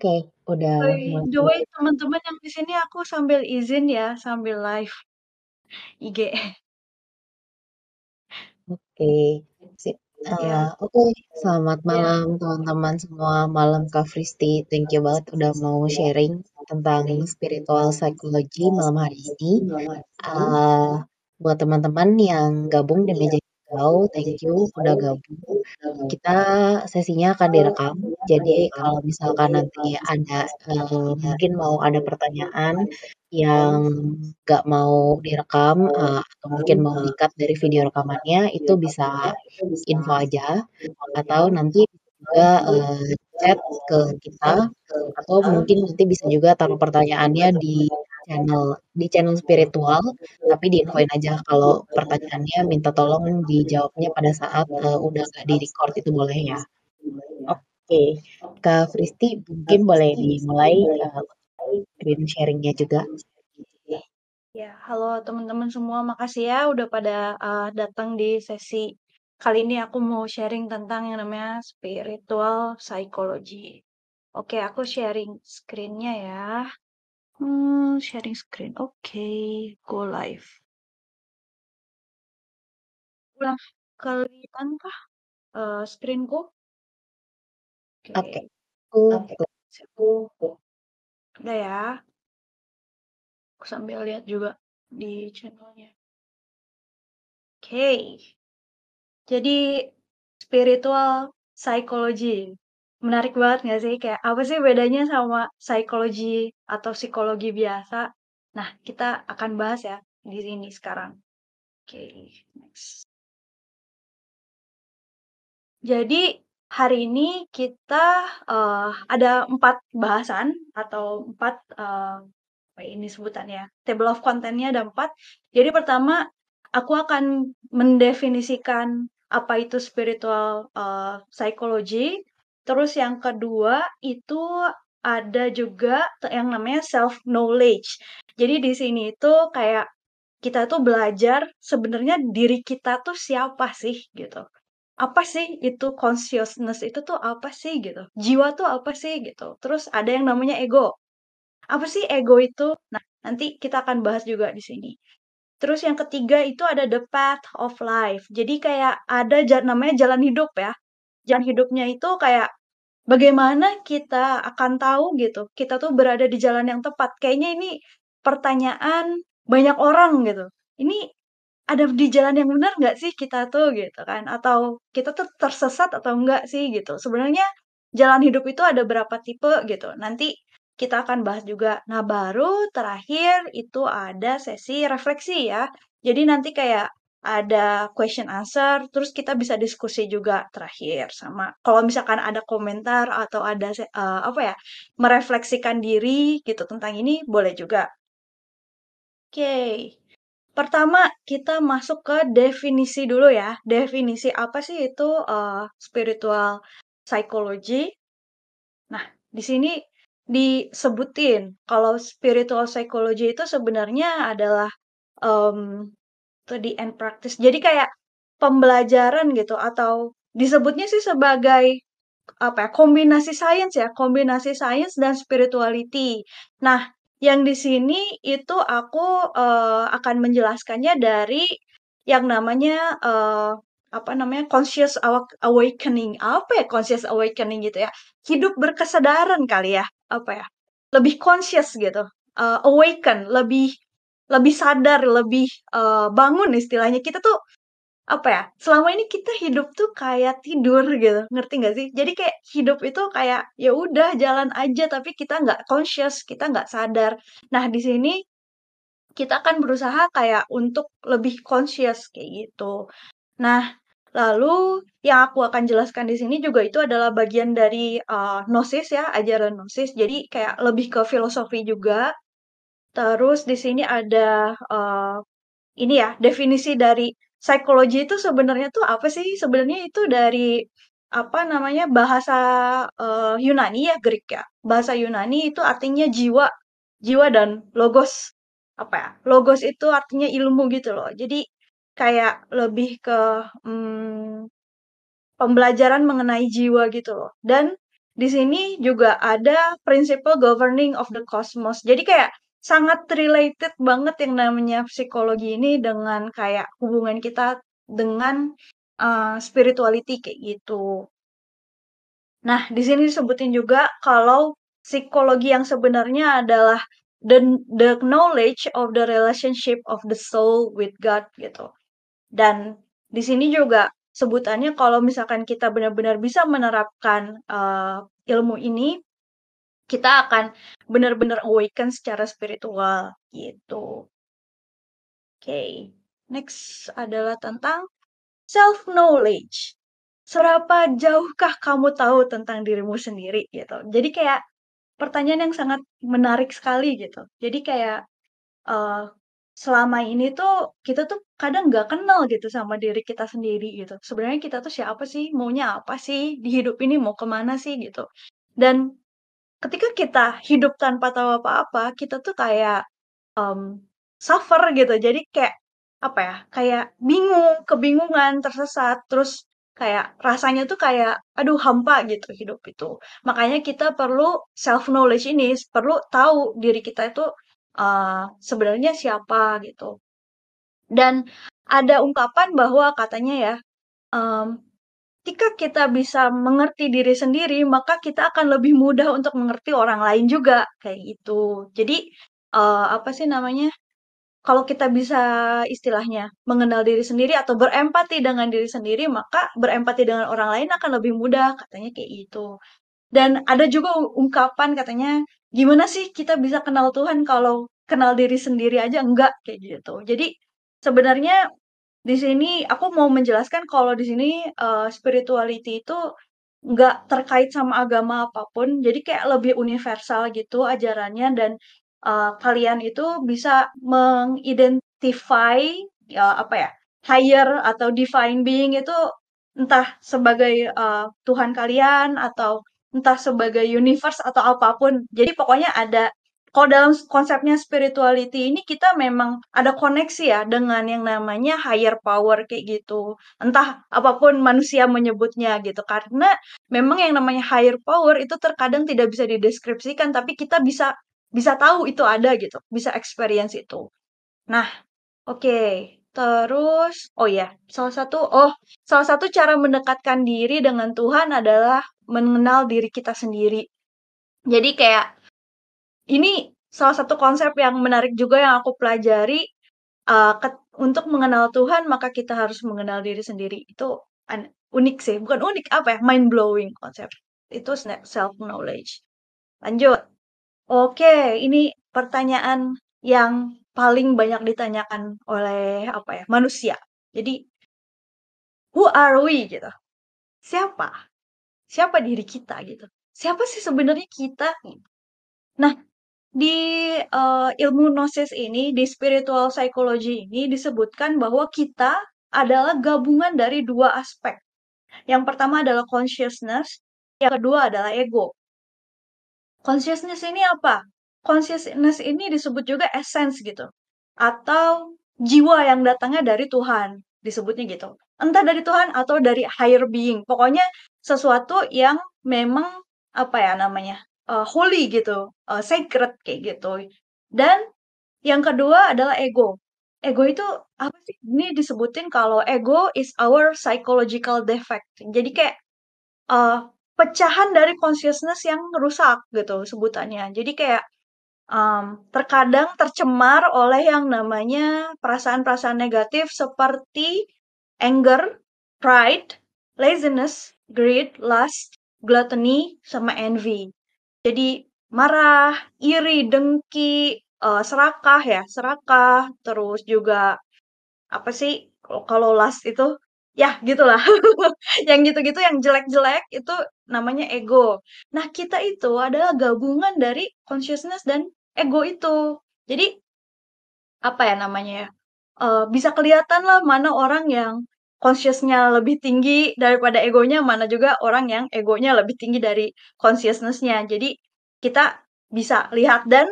Oke, udah By the way, teman-teman yang di sini aku sambil izin ya, sambil live IG. Oke, sip. Ya, Eee, oke, selamat ya. malam teman-teman semua, malam Kak Fristi. Thank you banget udah mau sharing tentang spiritual psychology malam hari ini. Eee, buat teman-teman yang gabung di meja hijau, thank you udah gabung. Kita sesinya akan direkam, jadi kalau misalkan nanti ada, eee, mungkin mau ada pertanyaan yang nggak mau direkam, eee, atau mungkin mau di-cut dari video rekamannya, itu bisa info aja, atau nanti juga, eee, chat ke kita, atau mungkin nanti bisa juga taruh pertanyaannya di channel di channel spiritual, tapi diinfoin aja kalau pertanyaannya minta tolong dijawabnya pada saat, eee, udah nggak di-record itu boleh ya? Oke, Kak Fristi mungkin boleh dimulai, eee, screen sharing-nya juga. Ya, halo teman-teman semua, makasih ya udah pada uh, datang di sesi kali ini aku mau sharing tentang yang namanya spiritual psychology. Oke, aku sharing screen-nya ya. Hmm, sharing screen. Oke, go live. Udah kelihatan kah uh, screenku? Oke. Oke. Oke. Udah ya. Aku sambil lihat juga di channelnya. Oke. Okay. Jadi spiritual psychology. Menarik banget nggak sih? Kayak apa sih bedanya sama psikologi atau psikologi biasa? Nah, kita akan bahas ya di sini sekarang. Oke, okay, next. Jadi hari ini kita uh, ada empat bahasan atau empat uh, apa ini sebutannya table of contentnya ada empat. Jadi pertama aku akan mendefinisikan apa itu spiritual uh, psychology. Terus yang kedua itu ada juga yang namanya self knowledge. Jadi di sini itu kayak kita tuh belajar sebenarnya diri kita tuh siapa sih gitu. Apa sih itu consciousness itu tuh apa sih gitu? Jiwa tuh apa sih gitu? Terus ada yang namanya ego. Apa sih ego itu? Nah nanti kita akan bahas juga di sini. Terus yang ketiga itu ada the path of life. Jadi kayak ada namanya jalan hidup ya jalan hidupnya itu kayak bagaimana kita akan tahu gitu kita tuh berada di jalan yang tepat? Kayaknya ini pertanyaan banyak orang gitu. Ini ada di jalan yang benar nggak sih kita tuh gitu kan? Atau kita tuh tersesat atau enggak sih gitu? Sebenarnya jalan hidup itu ada berapa tipe gitu? Nanti kita akan bahas juga. Nah baru terakhir itu ada sesi refleksi ya. Jadi nanti kayak ada question answer terus kita bisa diskusi juga terakhir sama kalau misalkan ada komentar atau ada uh, apa ya merefleksikan diri gitu tentang ini boleh juga oke okay. Pertama, kita masuk ke definisi dulu ya. Definisi apa sih itu uh, spiritual psychology? Nah, di sini disebutin kalau spiritual psychology itu sebenarnya adalah um, study and practice. Jadi kayak pembelajaran gitu atau disebutnya sih sebagai apa ya kombinasi sains ya kombinasi sains dan spirituality. Nah yang di sini itu aku uh, akan menjelaskannya dari yang namanya uh, apa namanya conscious awakening apa ya conscious awakening gitu ya hidup berkesadaran kali ya apa ya lebih conscious gitu uh, awaken lebih lebih sadar lebih uh, bangun istilahnya kita tuh apa ya, selama ini kita hidup tuh kayak tidur gitu, ngerti nggak sih? Jadi kayak hidup itu kayak, ya udah jalan aja tapi kita nggak conscious, kita nggak sadar. Nah, di sini kita akan berusaha kayak untuk lebih conscious kayak gitu. Nah, lalu yang aku akan jelaskan di sini juga itu adalah bagian dari uh, gnosis ya, ajaran gnosis. Jadi kayak lebih ke filosofi juga. Terus di sini ada uh, ini ya, definisi dari psikologi itu sebenarnya tuh apa sih? Sebenarnya itu dari apa namanya bahasa uh, Yunani ya Greek ya. Bahasa Yunani itu artinya jiwa, jiwa dan logos apa ya? Logos itu artinya ilmu gitu loh. Jadi kayak lebih ke hmm, pembelajaran mengenai jiwa gitu loh. Dan di sini juga ada principle governing of the cosmos. Jadi kayak sangat related banget yang namanya psikologi ini dengan kayak hubungan kita dengan uh, spirituality kayak gitu. Nah, di sini disebutin juga kalau psikologi yang sebenarnya adalah the the knowledge of the relationship of the soul with God gitu. Dan di sini juga sebutannya kalau misalkan kita benar-benar bisa menerapkan uh, ilmu ini, kita akan benar-benar awaken secara spiritual gitu. Oke, okay. next adalah tentang self knowledge. Seberapa jauhkah kamu tahu tentang dirimu sendiri gitu. Jadi kayak pertanyaan yang sangat menarik sekali gitu. Jadi kayak uh, selama ini tuh kita tuh kadang nggak kenal gitu sama diri kita sendiri gitu. Sebenarnya kita tuh siapa sih? Maunya apa sih? Di hidup ini mau ke mana sih gitu. Dan ketika kita hidup tanpa tahu apa-apa, kita tuh kayak um, suffer gitu. Jadi kayak apa ya? Kayak bingung, kebingungan, tersesat, terus kayak rasanya tuh kayak aduh hampa gitu hidup itu. Makanya kita perlu self knowledge ini, perlu tahu diri kita itu uh, sebenarnya siapa gitu. Dan ada ungkapan bahwa katanya ya, um, ketika kita bisa mengerti diri sendiri, maka kita akan lebih mudah untuk mengerti orang lain juga kayak gitu. Jadi uh, apa sih namanya? Kalau kita bisa istilahnya mengenal diri sendiri atau berempati dengan diri sendiri, maka berempati dengan orang lain akan lebih mudah, katanya kayak gitu. Dan ada juga ungkapan katanya, gimana sih kita bisa kenal Tuhan kalau kenal diri sendiri aja enggak kayak gitu. Jadi sebenarnya di sini aku mau menjelaskan kalau di sini uh, spirituality itu nggak terkait sama agama apa pun, jadi kayak lebih universal gitu ajarannya dan uh, kalian itu bisa mengidentify ya apa ya higher atau divine being itu entah sebagai uh, Tuhan kalian atau entah sebagai universe atau apa pun. Jadi pokoknya ada kalau dalam konsepnya spirituality ini kita memang ada koneksi ya dengan yang namanya higher power kayak gitu. Entah apa pun manusia menyebutnya gitu. Karena memang yang namanya higher power itu terkadang tidak bisa dideskripsikan tapi kita bisa bisa tahu itu ada gitu, bisa experience itu. Nah, oke. Okay. Terus, oh ya, salah satu, oh, salah satu cara mendekatkan diri dengan Tuhan adalah mengenal diri kita sendiri. Jadi kayak ini salah satu konsep yang menarik juga yang aku pelajari uh, untuk mengenal Tuhan maka kita harus mengenal diri sendiri. Itu unik sih. Bukan unik apa ya? Mind blowing konsep. Itu self knowledge lanjut. Oke ini pertanyaan yang paling banyak ditanyakan oleh apa ya manusia. Jadi who are we gitu. Siapa? Siapa diri kita gitu. Siapa sih sebenarnya kita? Nah di uh, ilmu gnosis ini, di spiritual psychology ini disebutkan bahwa kita adalah gabungan dari dua aspek. Yang pertama adalah consciousness, yang kedua adalah ego. Consciousness ini apa? Consciousness ini disebut juga essence gitu. Atau jiwa yang datangnya dari Tuhan, disebutnya gitu. Entah dari Tuhan atau dari higher being. Pokoknya sesuatu yang memang apa ya namanya? Uh, holy gitu, uh, sacred kayak gitu. Dan yang kedua adalah ego. Ego itu apa sih? Ini disebutin kalau ego is our psychological defect. Jadi kayak uh, pecahan dari consciousness yang rusak gitu sebutannya. Jadi kayak um, terkadang tercemar oleh yang namanya perasaan-perasaan negatif seperti anger, pride, laziness, greed, lust, gluttony, sama envy. Jadi marah, iri, dengki, uh, serakah ya, serakah, terus juga apa sih kalau last itu ya gitulah. yang gitu-gitu yang jelek-jelek itu namanya ego. Nah, kita itu adalah gabungan dari consciousness dan ego itu. Jadi apa ya namanya ya? Uh, bisa kelihatan lah mana orang yang consciousnya lebih tinggi daripada egonya, mana juga orang yang egonya lebih tinggi dari consciousness-nya. Jadi kita bisa lihat dan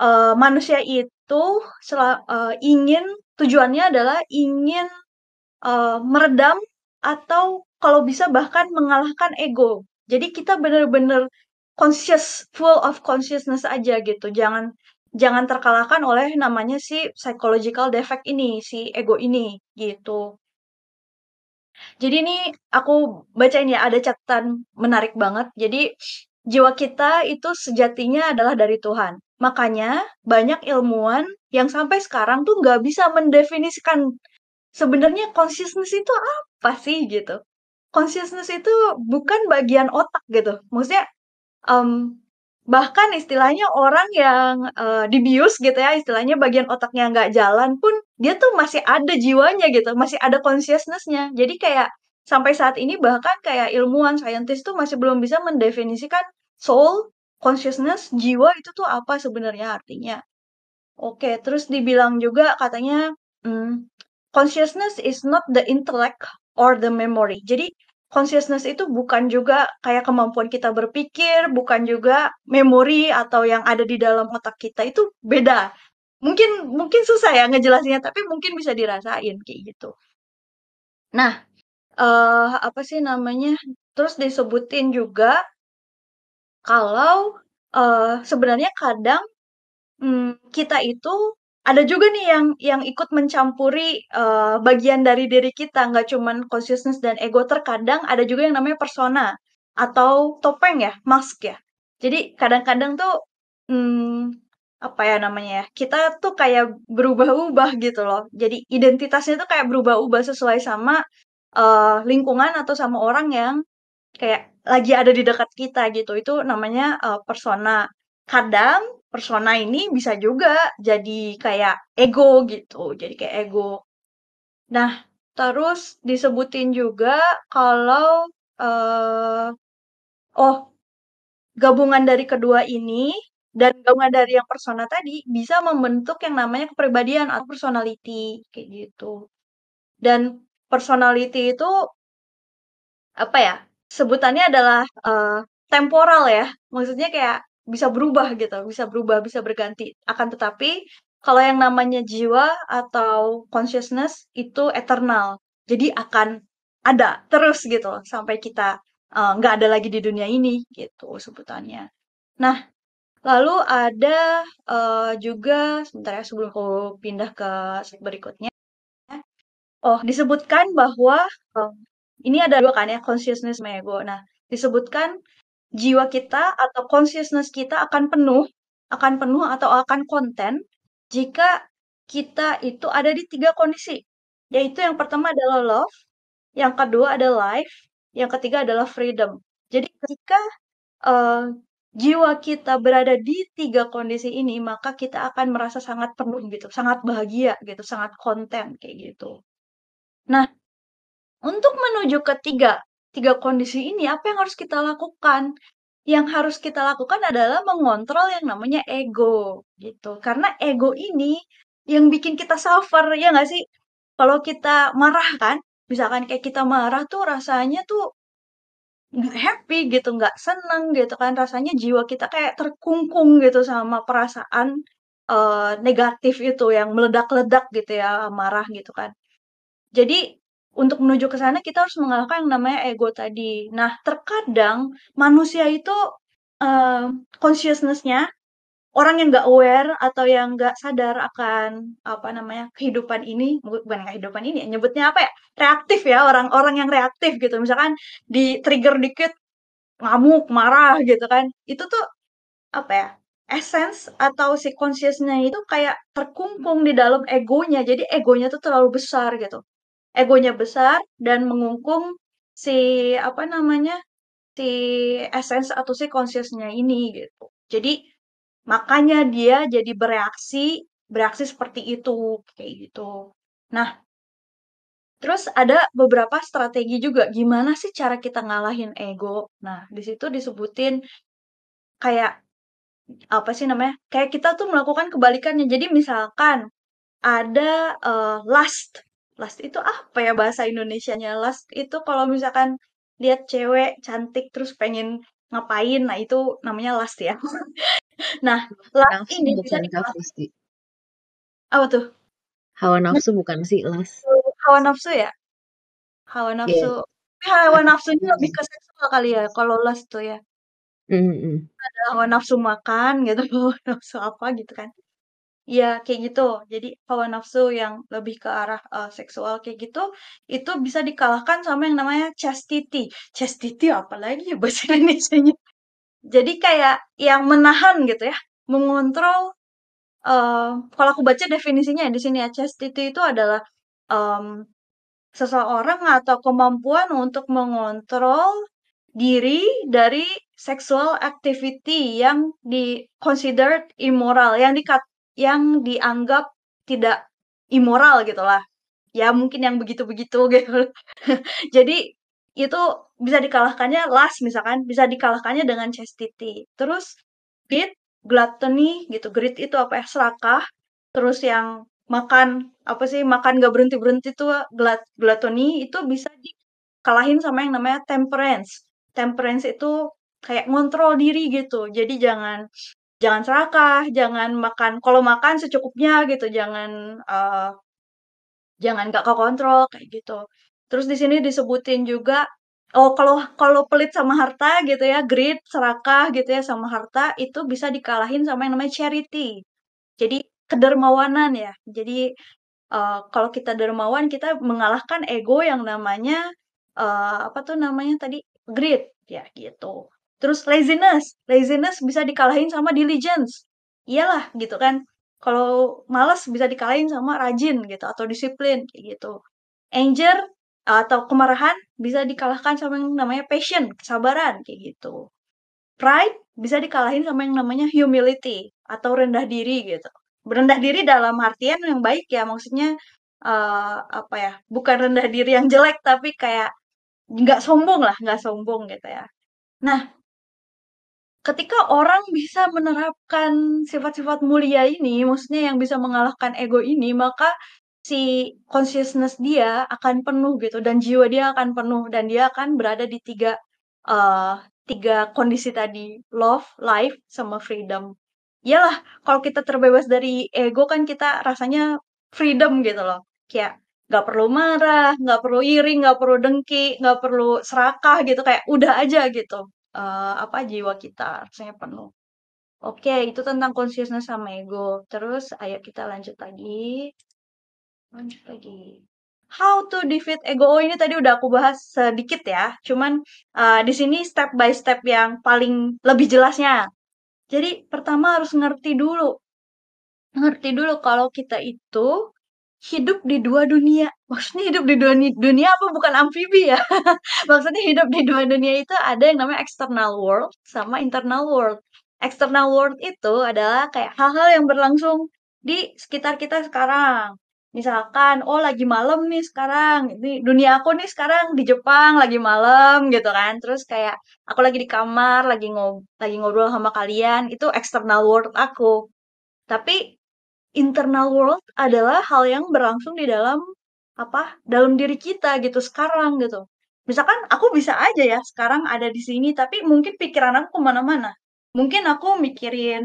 uh, manusia itu sel- uh, ingin tujuannya adalah ingin uh, meredam atau kalau bisa bahkan mengalahkan ego. Jadi kita bener-bener conscious, full of consciousness aja gitu. Jangan jangan terkalahkan oleh namanya si psychological defect ini, si ego ini gitu. Jadi ini aku bacain ya, ada catatan menarik banget. Jadi jiwa kita itu sejatinya adalah dari Tuhan. Makanya banyak ilmuwan yang sampai sekarang tuh nggak bisa mendefinisikan sebenarnya consciousness itu apa sih gitu. Consciousness itu bukan bagian otak gitu. Maksudnya um, bahkan istilahnya orang yang uh, dibius gitu ya, istilahnya bagian otaknya nggak jalan pun dia tuh masih ada jiwanya gitu, masih ada consciousness-nya. Jadi kayak sampai saat ini bahkan kayak ilmuwan, saintis tuh masih belum bisa mendefinisikan soul, consciousness, jiwa itu tuh apa sebenarnya artinya. Oke, terus dibilang juga katanya hmm, consciousness is not the intellect or the memory. Jadi consciousness itu bukan juga kayak kemampuan kita berpikir, bukan juga memori atau yang ada di dalam otak kita itu beda. Mungkin mungkin susah ya ngejelasinnya, tapi mungkin bisa dirasain kayak gitu. Nah, uh, apa sih namanya? Terus disebutin juga kalau uh, sebenarnya kadang hmm, kita itu ada juga nih yang yang ikut mencampuri uh, bagian dari diri kita, nggak cuman consciousness dan ego. Terkadang ada juga yang namanya persona atau topeng ya, mask ya. Jadi kadang-kadang tuh hmm, apa ya namanya ya? Kita tuh kayak berubah-ubah gitu loh. Jadi identitasnya tuh kayak berubah-ubah sesuai sama uh, lingkungan atau sama orang yang kayak lagi ada di dekat kita gitu. Itu namanya uh, persona. Kadang persona ini bisa juga jadi kayak ego gitu, jadi kayak ego. Nah, terus disebutin juga kalau uh, oh gabungan dari kedua ini dan gabungan dari yang persona tadi bisa membentuk yang namanya kepribadian atau personality kayak gitu. Dan personality itu apa ya? Sebutannya adalah uh, temporal ya. Maksudnya kayak bisa berubah gitu, bisa berubah, bisa berganti. Akan tetapi kalau yang namanya jiwa atau consciousness itu eternal. Jadi akan ada terus gitu sampai kita nggak uh, ada lagi di dunia ini gitu sebutannya. Nah, lalu ada uh, juga sebentar ya sebelum aku pindah ke berikutnya. Oh, disebutkan bahwa um, ini ada dua kan ya, consciousness sama. Nah, disebutkan jiwa kita atau consciousness kita akan penuh, akan penuh atau akan konten jika kita itu ada di tiga kondisi. Yaitu yang pertama adalah love, yang kedua adalah life, yang ketiga adalah freedom. Jadi ketika uh, jiwa kita berada di tiga kondisi ini, maka kita akan merasa sangat penuh gitu, sangat bahagia gitu, sangat konten kayak gitu. Nah, untuk menuju ke tiga tiga kondisi ini apa yang harus kita lakukan? Yang harus kita lakukan adalah mengontrol yang namanya ego gitu. Karena ego ini yang bikin kita suffer ya nggak sih? Kalau kita marah kan, misalkan kayak kita marah tuh rasanya tuh happy gitu, nggak seneng gitu kan, rasanya jiwa kita kayak terkungkung gitu sama perasaan uh, negatif itu yang meledak-ledak gitu ya, marah gitu kan. Jadi untuk menuju ke sana kita harus mengalahkan yang namanya ego tadi. Nah, terkadang manusia itu uh, consciousness-nya orang yang nggak aware atau yang nggak sadar akan apa namanya kehidupan ini bukan kehidupan ini ya, nyebutnya apa ya reaktif ya orang-orang yang reaktif gitu. Misalkan di trigger dikit ngamuk marah gitu kan itu tuh apa ya essence atau si consciousnya itu kayak terkungkung di dalam egonya. Jadi egonya tuh terlalu besar gitu. Egonya besar dan mengungkung si apa namanya si essence atau si consciousnya ini gitu. Jadi makanya dia jadi bereaksi bereaksi seperti itu kayak gitu. Nah, terus ada beberapa strategi juga gimana sih cara kita ngalahin ego. Nah, di situ disebutin kayak apa sih namanya? Kayak kita tuh melakukan kebalikannya. Jadi misalkan ada uh, lust Last itu apa ya bahasa Indonesianya? Last itu kalau misalkan lihat cewek cantik terus pengen ngapain, nah itu namanya last ya. nah, last nafsu ini bukan Kak Fristi. Apa tuh? Hawa nafsu bukan sih last. Hawa nafsu ya? Hawa nafsu. Yeah. Tapi Hawa nafsunya lebih ke seksual kali ya, kalau lust tuh ya? Mhm mhm. Ada hawa nafsu makan gitu, hawa nafsu apa gitu kan. Iya, kayak gitu. Jadi hawa nafsu yang lebih ke arah, eee, seksual kayak gitu, itu bisa dikalahkan sama yang namanya chastity. Chastity apalagi ya bahasa Indonesianya? Jadi kayak yang menahan gitu ya, mengontrol, eee, kalau aku baca definisinya di sini ya, chastity itu adalah, mmm, seseorang atau kemampuan untuk mengontrol diri dari sexual activity yang di considered immoral, yang dikat yang dianggap tidak immoral gitulah. Ya mungkin yang begitu-begitu gitu. Jadi itu bisa dikalahkannya lust misalkan, bisa dikalahkannya dengan chastity. Terus greed, gluttony gitu. Greed itu apa ya? Serakah. Terus yang makan apa sih? Makan gak berhenti-berhenti tuh glut gluttony itu bisa dikalahin sama yang namanya temperance. Temperance itu kayak ngontrol diri gitu. Jadi jangan jangan serakah, jangan makan kalau makan secukupnya gitu, jangan eee, jangan gak kekontrol kayak gitu. Terus di sini disebutin juga oh kalau kalau pelit sama harta gitu ya, greed, serakah gitu ya sama harta, itu bisa dikalahin sama yang namanya charity. Jadi kedermawanan ya. Jadi, eee, kalau kita dermawan, kita mengalahkan ego yang namanya, eee, apa tuh namanya tadi, greed, ya gitu. Terus laziness, laziness bisa dikalahin sama diligence. Iyalah gitu kan, kalau malas bisa dikalahin sama rajin gitu atau disiplin gitu. Anger atau kemarahan bisa dikalahkan sama yang namanya passion, kesabaran kayak gitu. Pride bisa dikalahin sama yang namanya humility atau rendah diri gitu. Rendah diri dalam artian yang baik ya, maksudnya, eee, apa ya, bukan rendah diri yang jelek, tapi kayak nggak sombong lah, nggak sombong gitu ya. Nah ketika orang bisa menerapkan sifat-sifat mulia ini, maksudnya yang bisa mengalahkan ego ini, maka si consciousness dia akan penuh gitu dan jiwa dia akan penuh dan dia akan berada di 3, eee, 3 kondisi tadi, love, life, sama freedom. Iyalah kalau kita terbebas dari ego kan kita rasanya freedom gitu loh, kayak nggak perlu marah, nggak perlu iri, nggak perlu dengki, nggak perlu serakah gitu, kayak udah aja gitu, eee, apa, jiwa kita rasanya penuh. Oke, itu tentang consciousness sama ego. Terus ayo kita lanjut lagi. Lanjut lagi. How to defeat ego, oh ini tadi udah aku bahas sedikit ya, cuman, eee, di sini step by step yang paling lebih jelasnya. Jadi pertama harus ngerti dulu ngerti dulu kalau kita itu hidup di 2 dunia. Maksudnya hidup di dua ni dunia apa bukan amfibi ya? Maksudnya hidup di 2 dunia itu ada yang namanya external world sama internal world. External world itu adalah kayak hal-hal yang berlangsung di sekitar kita sekarang. Misalkan, oh lagi malam nih sekarang, ini dunia aku nih sekarang di Jepang lagi malam gitu kan. Terus kayak aku lagi di kamar, lagi ngob lagi ngobrol sama kalian, itu external world aku. Tapi internal world adalah hal yang berlangsung di dalam apa, dalam diri kita gitu sekarang gitu. Misalkan aku bisa aja ya sekarang ada di sini, tapi mungkin pikiran aku ke mana-mana. Mungkin aku mikirin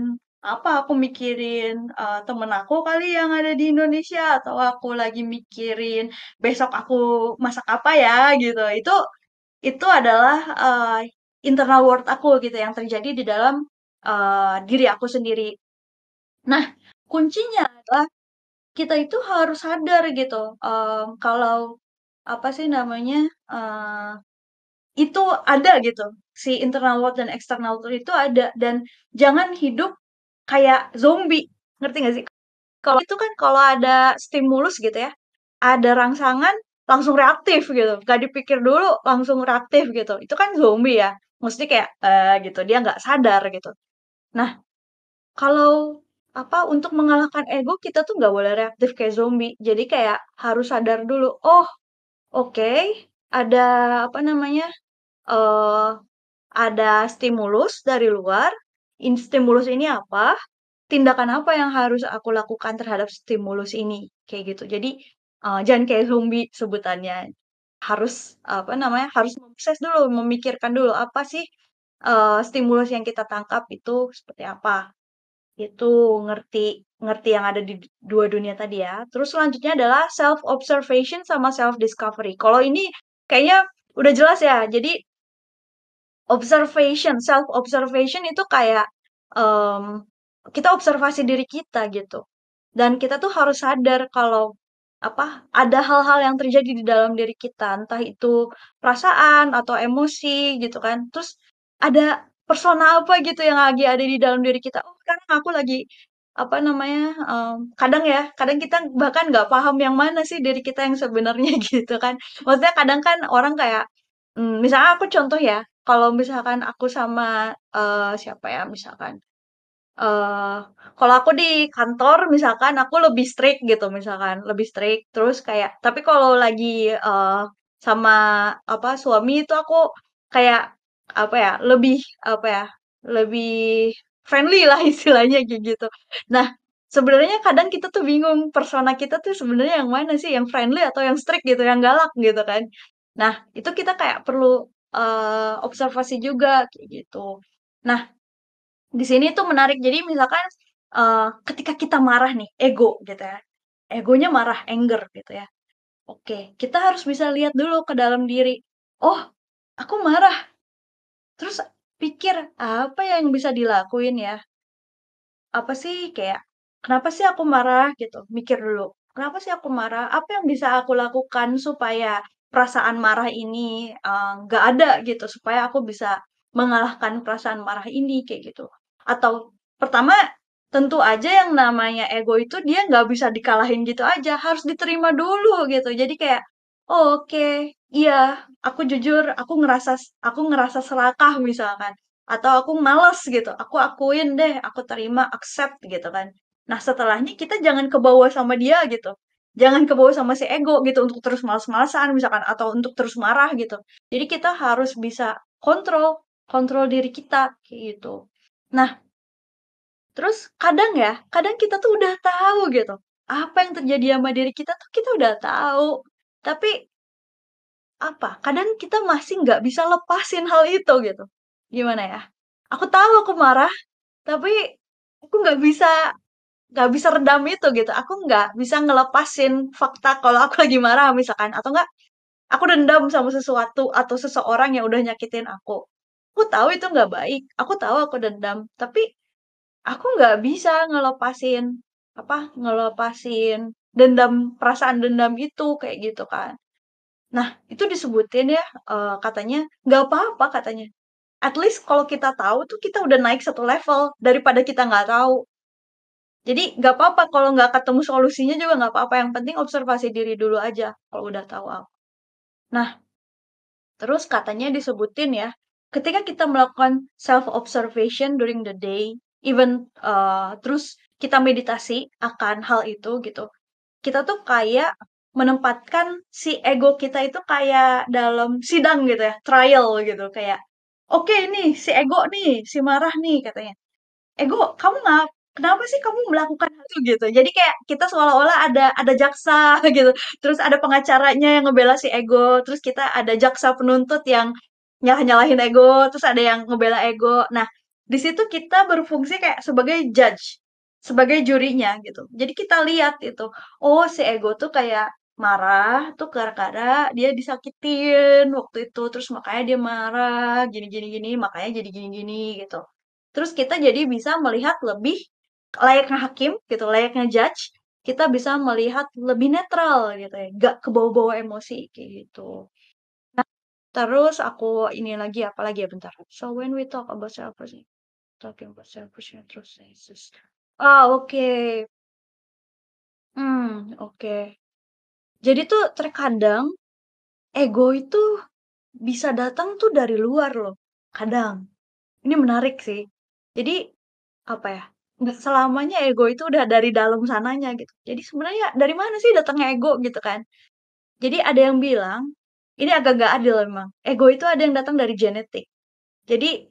apa, aku mikirin, eee, temen aku kali yang ada di Indonesia, atau aku lagi mikirin besok aku masak apa ya gitu. Itu itu adalah, eee, internal world aku gitu yang terjadi di dalam, eee, diri aku sendiri. Nah, kuncinya adalah kita itu harus sadar gitu, kalau apa sih namanya, eee, itu ada gitu, si internal world dan external world itu ada dan jangan hidup kayak zombie, ngerti nggak sih? Kalau itu kan kalau ada stimulus gitu ya, ada rangsangan langsung reaktif gitu, nggak dipikir dulu langsung reaktif gitu, itu kan zombie ya. Maksudnya kayak, eee, gitu, dia nggak sadar gitu. Nah, kalau apa, untuk mengalahkan ego kita tuh nggak boleh reaktif kayak zombie. Jadi kayak harus sadar dulu, "Oh, oke, ada apa namanya, eee, ada stimulus dari luar, in stimulus ini apa, tindakan apa yang harus aku lakukan terhadap stimulus ini?" Kayak gitu. Jadi, eee, jangan kayak zombie sebutannya. Harus apa namanya, harus memproses dulu, memikirkan dulu, apa sih, eee, stimulus yang kita tangkap itu seperti apa. Itu, ngerti ngerti yang ada di 2 dunia tadi ya. Terus selanjutnya adalah self observation sama self discovery. Kalau ini kayaknya udah jelas ya. Jadi observation, self observation itu kayak um, kita observasi diri kita gitu. Dan kita tuh harus sadar kalau apa ada hal-hal yang terjadi di dalam diri kita, entah itu perasaan atau emosi gitu kan. Terus ada persona apa gitu yang lagi ada di dalam diri kita. Oh, sekarang aku lagi apa namanya? Um, kadang ya, kadang kita bahkan nggak paham yang mana sih diri kita yang sebenarnya gitu kan. Maksudnya kadang kan orang kayak, hmm, misalnya aku contoh ya, kalau misalkan aku sama uh, siapa ya, misalkan Eee, kalau aku di kantor misalkan aku lebih strict gitu misalkan, lebih strict terus kayak tapi kalau lagi, eee, sama apa, suami itu aku kayak apa ya, lebih apa ya, lebih friendly lah istilahnya gitu. Nah, sebenarnya kadang kita tuh bingung persona kita tuh sebenarnya yang mana sih, yang friendly atau yang strict gitu, yang galak gitu kan. Nah, itu kita kayak perlu, eee, observasi juga kayak gitu. Nah di sini tuh menarik. Jadi misalkan, eee, ketika kita marah nih, ego gitu ya, egonya marah, anger gitu ya. Oke, kita harus bisa lihat dulu ke dalam diri, "Oh, aku marah." Terus pikir, apa yang bisa dilakuin ya? Apa sih kayak, "Kenapa sih aku marah?" Gitu, mikir dulu, "Kenapa sih aku marah? Apa yang bisa aku lakukan supaya perasaan marah ini, eee, nggak ada?" Gitu, supaya aku bisa mengalahkan perasaan marah ini, kayak gitu. Atau pertama, tentu aja yang namanya ego itu dia nggak bisa dikalahin gitu aja, harus diterima dulu gitu. Jadi kayak, "Oh, oke, iya, aku jujur, aku ngerasa aku ngerasa serakah," misalkan. Atau aku males gitu, aku akuin deh, aku terima, accept gitu kan. Nah setelahnya kita jangan kebawa sama dia gitu. Jangan kebawa sama si ego gitu untuk terus males-malesan misalkan atau untuk terus marah gitu. Jadi kita harus bisa kontrol, kontrol diri kita kayak gitu. Nah, terus kadang ya, kadang kita tuh udah tahu gitu, apa yang terjadi sama diri kita tuh kita udah tahu. Tapi apa, kadang kita masih nggak bisa lepasin hal itu gitu. Gimana ya? Aku tahu aku marah, tapi aku nggak bisa nggak bisa redam itu gitu. Aku nggak bisa ngelepasin fakta kalau aku lagi marah misalkan, atau enggak aku dendam sama sesuatu atau seseorang yang udah nyakitin aku. Aku tahu itu nggak baik, aku tahu aku dendam, tapi aku nggak bisa ngelepasin apa ngelepasin dendam perasaan dendam itu kayak gitu kan. Nah, itu disebutin ya, eee, katanya, "Nggak apa-apa," katanya. At least kalau kita tahu tuh kita udah naik satu level, daripada kita nggak tahu. Jadi nggak apa-apa kalau nggak ketemu solusinya juga nggak apa-apa, yang penting observasi diri dulu aja kalau udah tahu apa. Nah, terus katanya disebutin ya, ketika kita melakukan self observation during the day, even, eee, terus kita meditasi akan hal itu gitu, kita tuh kayak menempatkan si ego kita itu kayak dalam sidang gitu ya, trial gitu, kayak, "Oke nih, si ego nih, si marah nih," katanya. "Ego, kamu nggak kenapa sih kamu melakukan itu?" Gitu. Jadi kayak kita seolah-olah ada ada jaksa gitu, terus ada pengacaranya yang ngebela si ego, terus kita ada jaksa penuntut yang nyalah-nyalahin ego, terus ada yang ngebela ego. Nah, di situ kita berfungsi kayak sebagai judge, sebagai jurinya gitu. Jadi kita lihat itu, oh si ego tuh kayak marah tuh gara-gara dia disakitin waktu itu, terus makanya dia marah, gini gini gini, makanya jadi gini gini gitu. Terus kita jadi bisa melihat lebih layaknya hakim gitu, layaknya judge, kita bisa melihat lebih netral gitu ya, nggak kebawa-bawa emosi kayak gitu. Nah, terus aku ini lagi apa lagi ya bentar. So when we talk about self talking about self process. Ah, oke. Hmm, oke. Jadi tuh terkadang ego itu bisa datang tuh dari luar loh, kadang. Ini menarik sih. Jadi, apa ya, selamanya ego itu udah dari dalam sananya gitu. Jadi sebenarnya dari mana sih datangnya ego gitu kan. Jadi ada yang bilang, ini agak nggak adil memang, ego itu ada yang datang dari genetik. Jadi,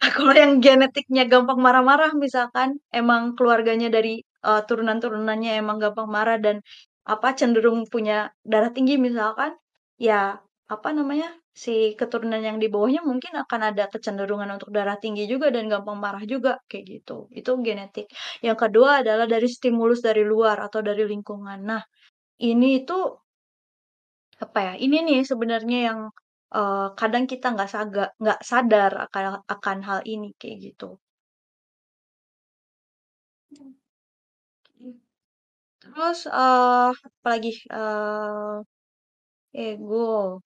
kalau yang genetiknya gampang marah-marah misalkan, emang keluarganya dari, eee, turunan-turunannya emang gampang marah dan, apa, cenderung punya darah tinggi misalkan, ya, apa namanya, si keturunan yang di bawahnya mungkin akan ada kecenderungan untuk darah tinggi juga dan gampang marah juga, kayak gitu. Itu genetik. Yang kedua adalah dari stimulus dari luar atau dari lingkungan. Nah, ini itu, apa ya, ini nih sebenarnya yang eee, kadang kita nggak saga nggak sadar akan akan hal ini, kayak gitu. Terus, eee, apalagi, eee, ego.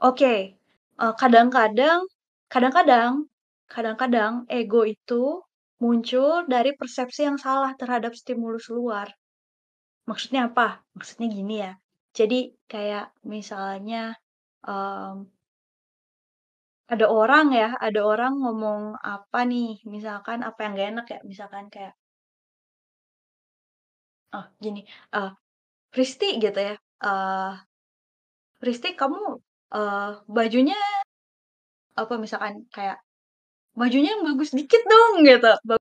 Oke, eee, kadang-kadang kadang-kadang kadang-kadang ego itu muncul dari persepsi yang salah terhadap stimulus luar. Maksudnya apa? Maksudnya gini ya, jadi kayak misalnya, mmm ada orang ya, ada orang ngomong apa nih, misalkan apa yang nggak enak ya, misalkan kayak oh gini, eee, "Risti," gitu ya, eee, "Risti kamu, eee, bajunya" apa misalkan kayak, "Bajunya yang bagus dikit dong," gitu, ba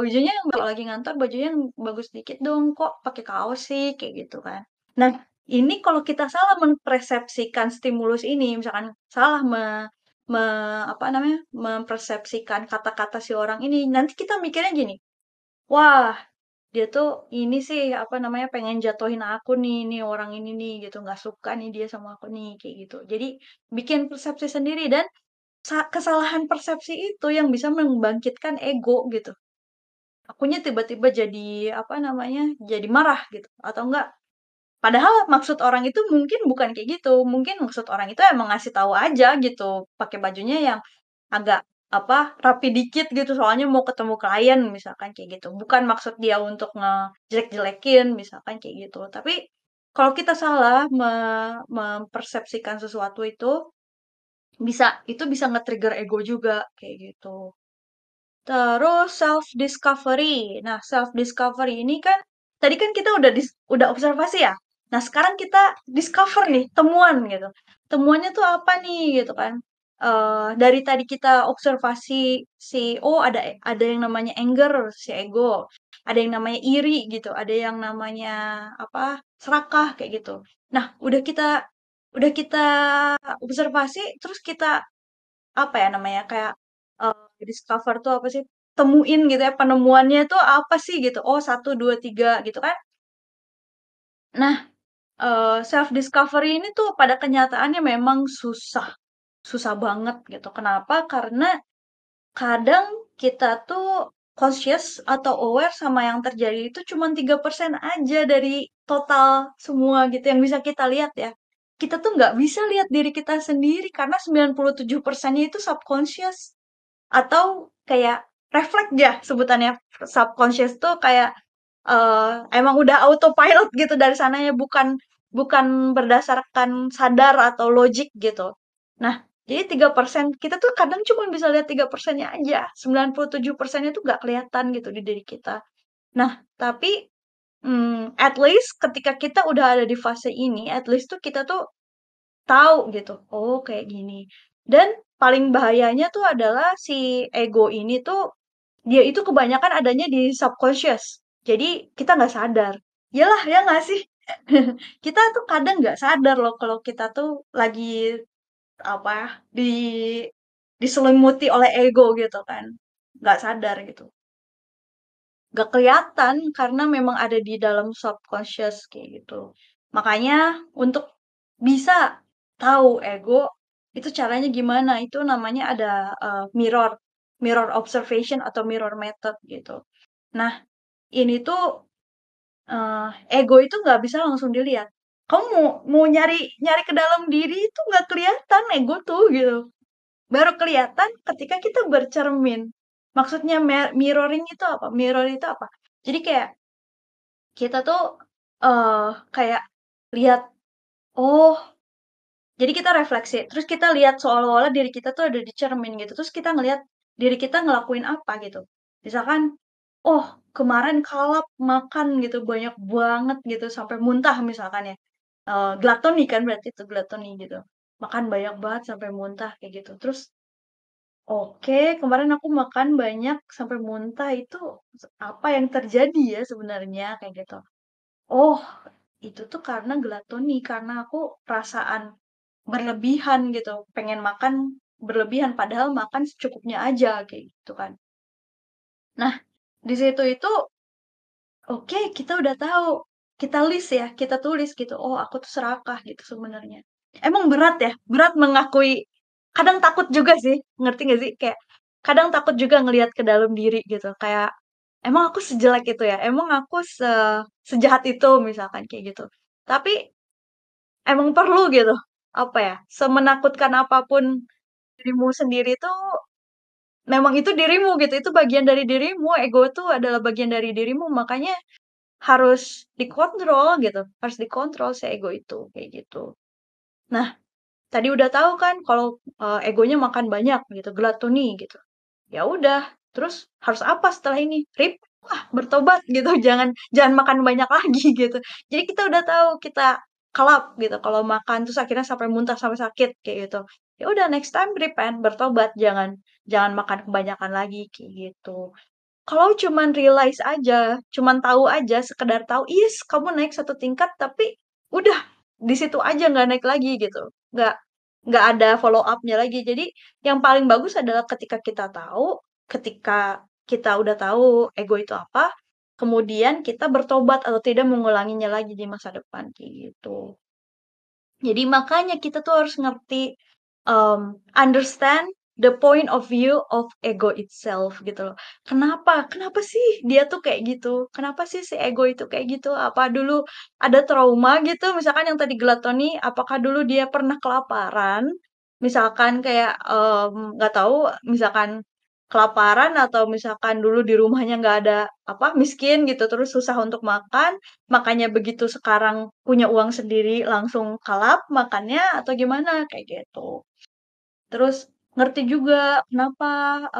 "bajunya yang kalau lagi ngantor bajunya yang bagus dikit dong, kok pakai kaos sih?" Kayak gitu kan. Nah, ini kalau kita salah mempersepsikan stimulus ini, misalkan salah me me apa namanya, mempersepsikan kata-kata si orang ini, nanti kita mikirnya gini, "Wah, dia tuh ini sih, apa namanya, pengen jatuhin aku nih, nih orang ini nih," gitu, "nggak suka nih dia sama aku nih," kayak gitu. Jadi bikin persepsi sendiri dan sa kesalahan persepsi itu yang bisa membangkitkan ego gitu. Akunya tiba-tiba jadi, apa namanya, jadi marah gitu, atau enggak padahal maksud orang itu mungkin bukan kayak gitu, mungkin maksud orang itu emang ngasih tahu aja gitu, pakai bajunya yang agak, apa, rapi dikit gitu, soalnya mau ketemu klien misalkan kayak gitu. Bukan maksud dia untuk ngejelek-jelekin misalkan kayak gitu. Tapi kalau kita salah me mempersepsikan sesuatu itu, bisa itu bisa nge-trigger ego juga, kayak gitu. Terus self discovery. Nah, self discovery ini kan tadi kan kita udah dis udah observasi ya. Nah, sekarang kita discover nih, temuan gitu. Temuannya tuh apa nih gitu kan. Eee, dari tadi kita observasi si, oh ada ada yang namanya anger, si ego, ada yang namanya iri gitu, ada yang namanya apa, serakah kayak gitu. Nah, udah kita udah kita observasi, terus kita apa ya namanya, kayak, eee, discover tuh apa sih, temuin gitu ya, penemuannya itu apa sih gitu, oh 1, 2, 3 gitu kan. Nah, eee, self discovery ini tuh pada kenyataannya memang susah, susah banget gitu. Kenapa? Karena kadang kita tuh conscious atau aware sama yang terjadi itu cuman 3% aja dari total semua gitu yang bisa kita lihat ya. Kita tuh nggak bisa lihat diri kita sendiri karena 97%-nya itu subconscious. Atau kayak refleks ya sebutannya, subconscious tuh kayak, eee, emang udah autopilot gitu dari sananya, bukan bukan berdasarkan sadar atau logik gitu. Nah, jadi 3% kita tuh kadang cuman bisa lihat 3%-nya aja, 97%-nya tuh nggak kelihatan gitu di diri kita. Nah, tapi, mmm, at least ketika kita udah ada di fase ini, at least tuh kita tuh tahu gitu, oh kayak gini. Dan paling bahayanya tuh adalah si ego ini tuh, dia itu kebanyakan adanya di subconscious. Jadi kita nggak sadar. Iyalah, ya nggak sih? Kita tuh kadang nggak sadar loh kalau kita tuh lagi, apa, di diselimuti oleh ego gitu kan, nggak sadar gitu. Nggak kelihatan karena memang ada di dalam subconscious kayak gitu. Makanya untuk bisa tahu ego, itu caranya gimana, itu namanya ada, eee, mirror mirror observation atau mirror method gitu. Nah, ini tuh, eee, ego itu nggak bisa langsung dilihat. Kamu mau mau nyari nyari ke dalam diri itu nggak kelihatan ego tuh gitu. Baru kelihatan ketika kita bercermin. Maksudnya mirroring itu apa? Mirror itu apa? Jadi kayak kita tuh, eee, kayak lihat, oh jadi kita refleksi, terus kita lihat seolah-olah diri kita tuh ada di cermin gitu, terus kita ngelihat diri kita ngelakuin apa gitu. Misalkan, oh kemarin kalap makan gitu, banyak banget gitu, sampai muntah misalkan ya, eee, gluttony kan berarti itu, gluttony gitu. Makan banyak banget sampai muntah kayak gitu. Terus, oke kemarin aku makan banyak sampai muntah itu apa yang terjadi ya sebenarnya kayak gitu. Oh, itu tuh karena gluttony, karena aku perasaan berlebihan gitu, pengen makan berlebihan, padahal makan secukupnya aja, kayak gitu kan. Nah, di situ itu, oke kita udah tahu, kita list ya, kita tulis gitu, "Oh aku tuh serakah," gitu sebenarnya. Emang berat ya, berat mengakui kadang takut juga sih, ngerti nggak sih? Kayak kadang takut juga ngelihat ke dalam diri gitu, kayak, "Emang aku sejelek itu ya? Emang aku se sejahat itu?" Misalkan kayak gitu. Tapi emang perlu gitu, apa ya, semenakutkan apa pun dirimu sendiri tuh, memang itu dirimu gitu, itu bagian dari dirimu, ego itu adalah bagian dari dirimu, makanya harus dikontrol gitu, harus dikontrol si ego itu, kayak gitu. Nah, tadi udah tahu kan kalau, eee, egonya makan banyak gitu, gluttony gitu. Ya udah, terus harus apa setelah ini? Repent lah, bertobat gitu, jangan jangan makan banyak lagi gitu. Jadi kita udah tahu kita kalap gitu, kalau makan terus akhirnya sampai muntah, sampai sakit, kayak gitu. Ya udah next time repent, bertobat, jangan jangan makan kebanyakan lagi, kayak gitu. Kalau cuman realize aja, cuman tahu aja, sekedar tahu, yes kamu naik satu tingkat, tapi udah di situ aja nggak naik lagi gitu, nggak nggak ada follow up-nya lagi. Jadi yang paling bagus adalah ketika kita tahu, ketika kita udah tahu ego itu apa, kemudian kita bertobat atau tidak mengulanginya lagi di masa depan, gitu. Jadi makanya kita tuh harus ngerti, mmm, understand the point of view of ego itself gitu loh. Kenapa kenapa sih dia tuh kayak gitu? Kenapa sih si ego itu kayak gitu? Apa dulu ada trauma gitu? Misalkan yang tadi gluttony, apakah dulu dia pernah kelaparan? Misalkan kayak, mmm, nggak tahu, misalkan kelaparan atau misalkan dulu di rumahnya nggak ada apa, miskin gitu, terus susah untuk makan, makanya begitu sekarang punya uang sendiri langsung kalap makannya atau gimana? Kayak gitu. Terus ngerti juga kenapa,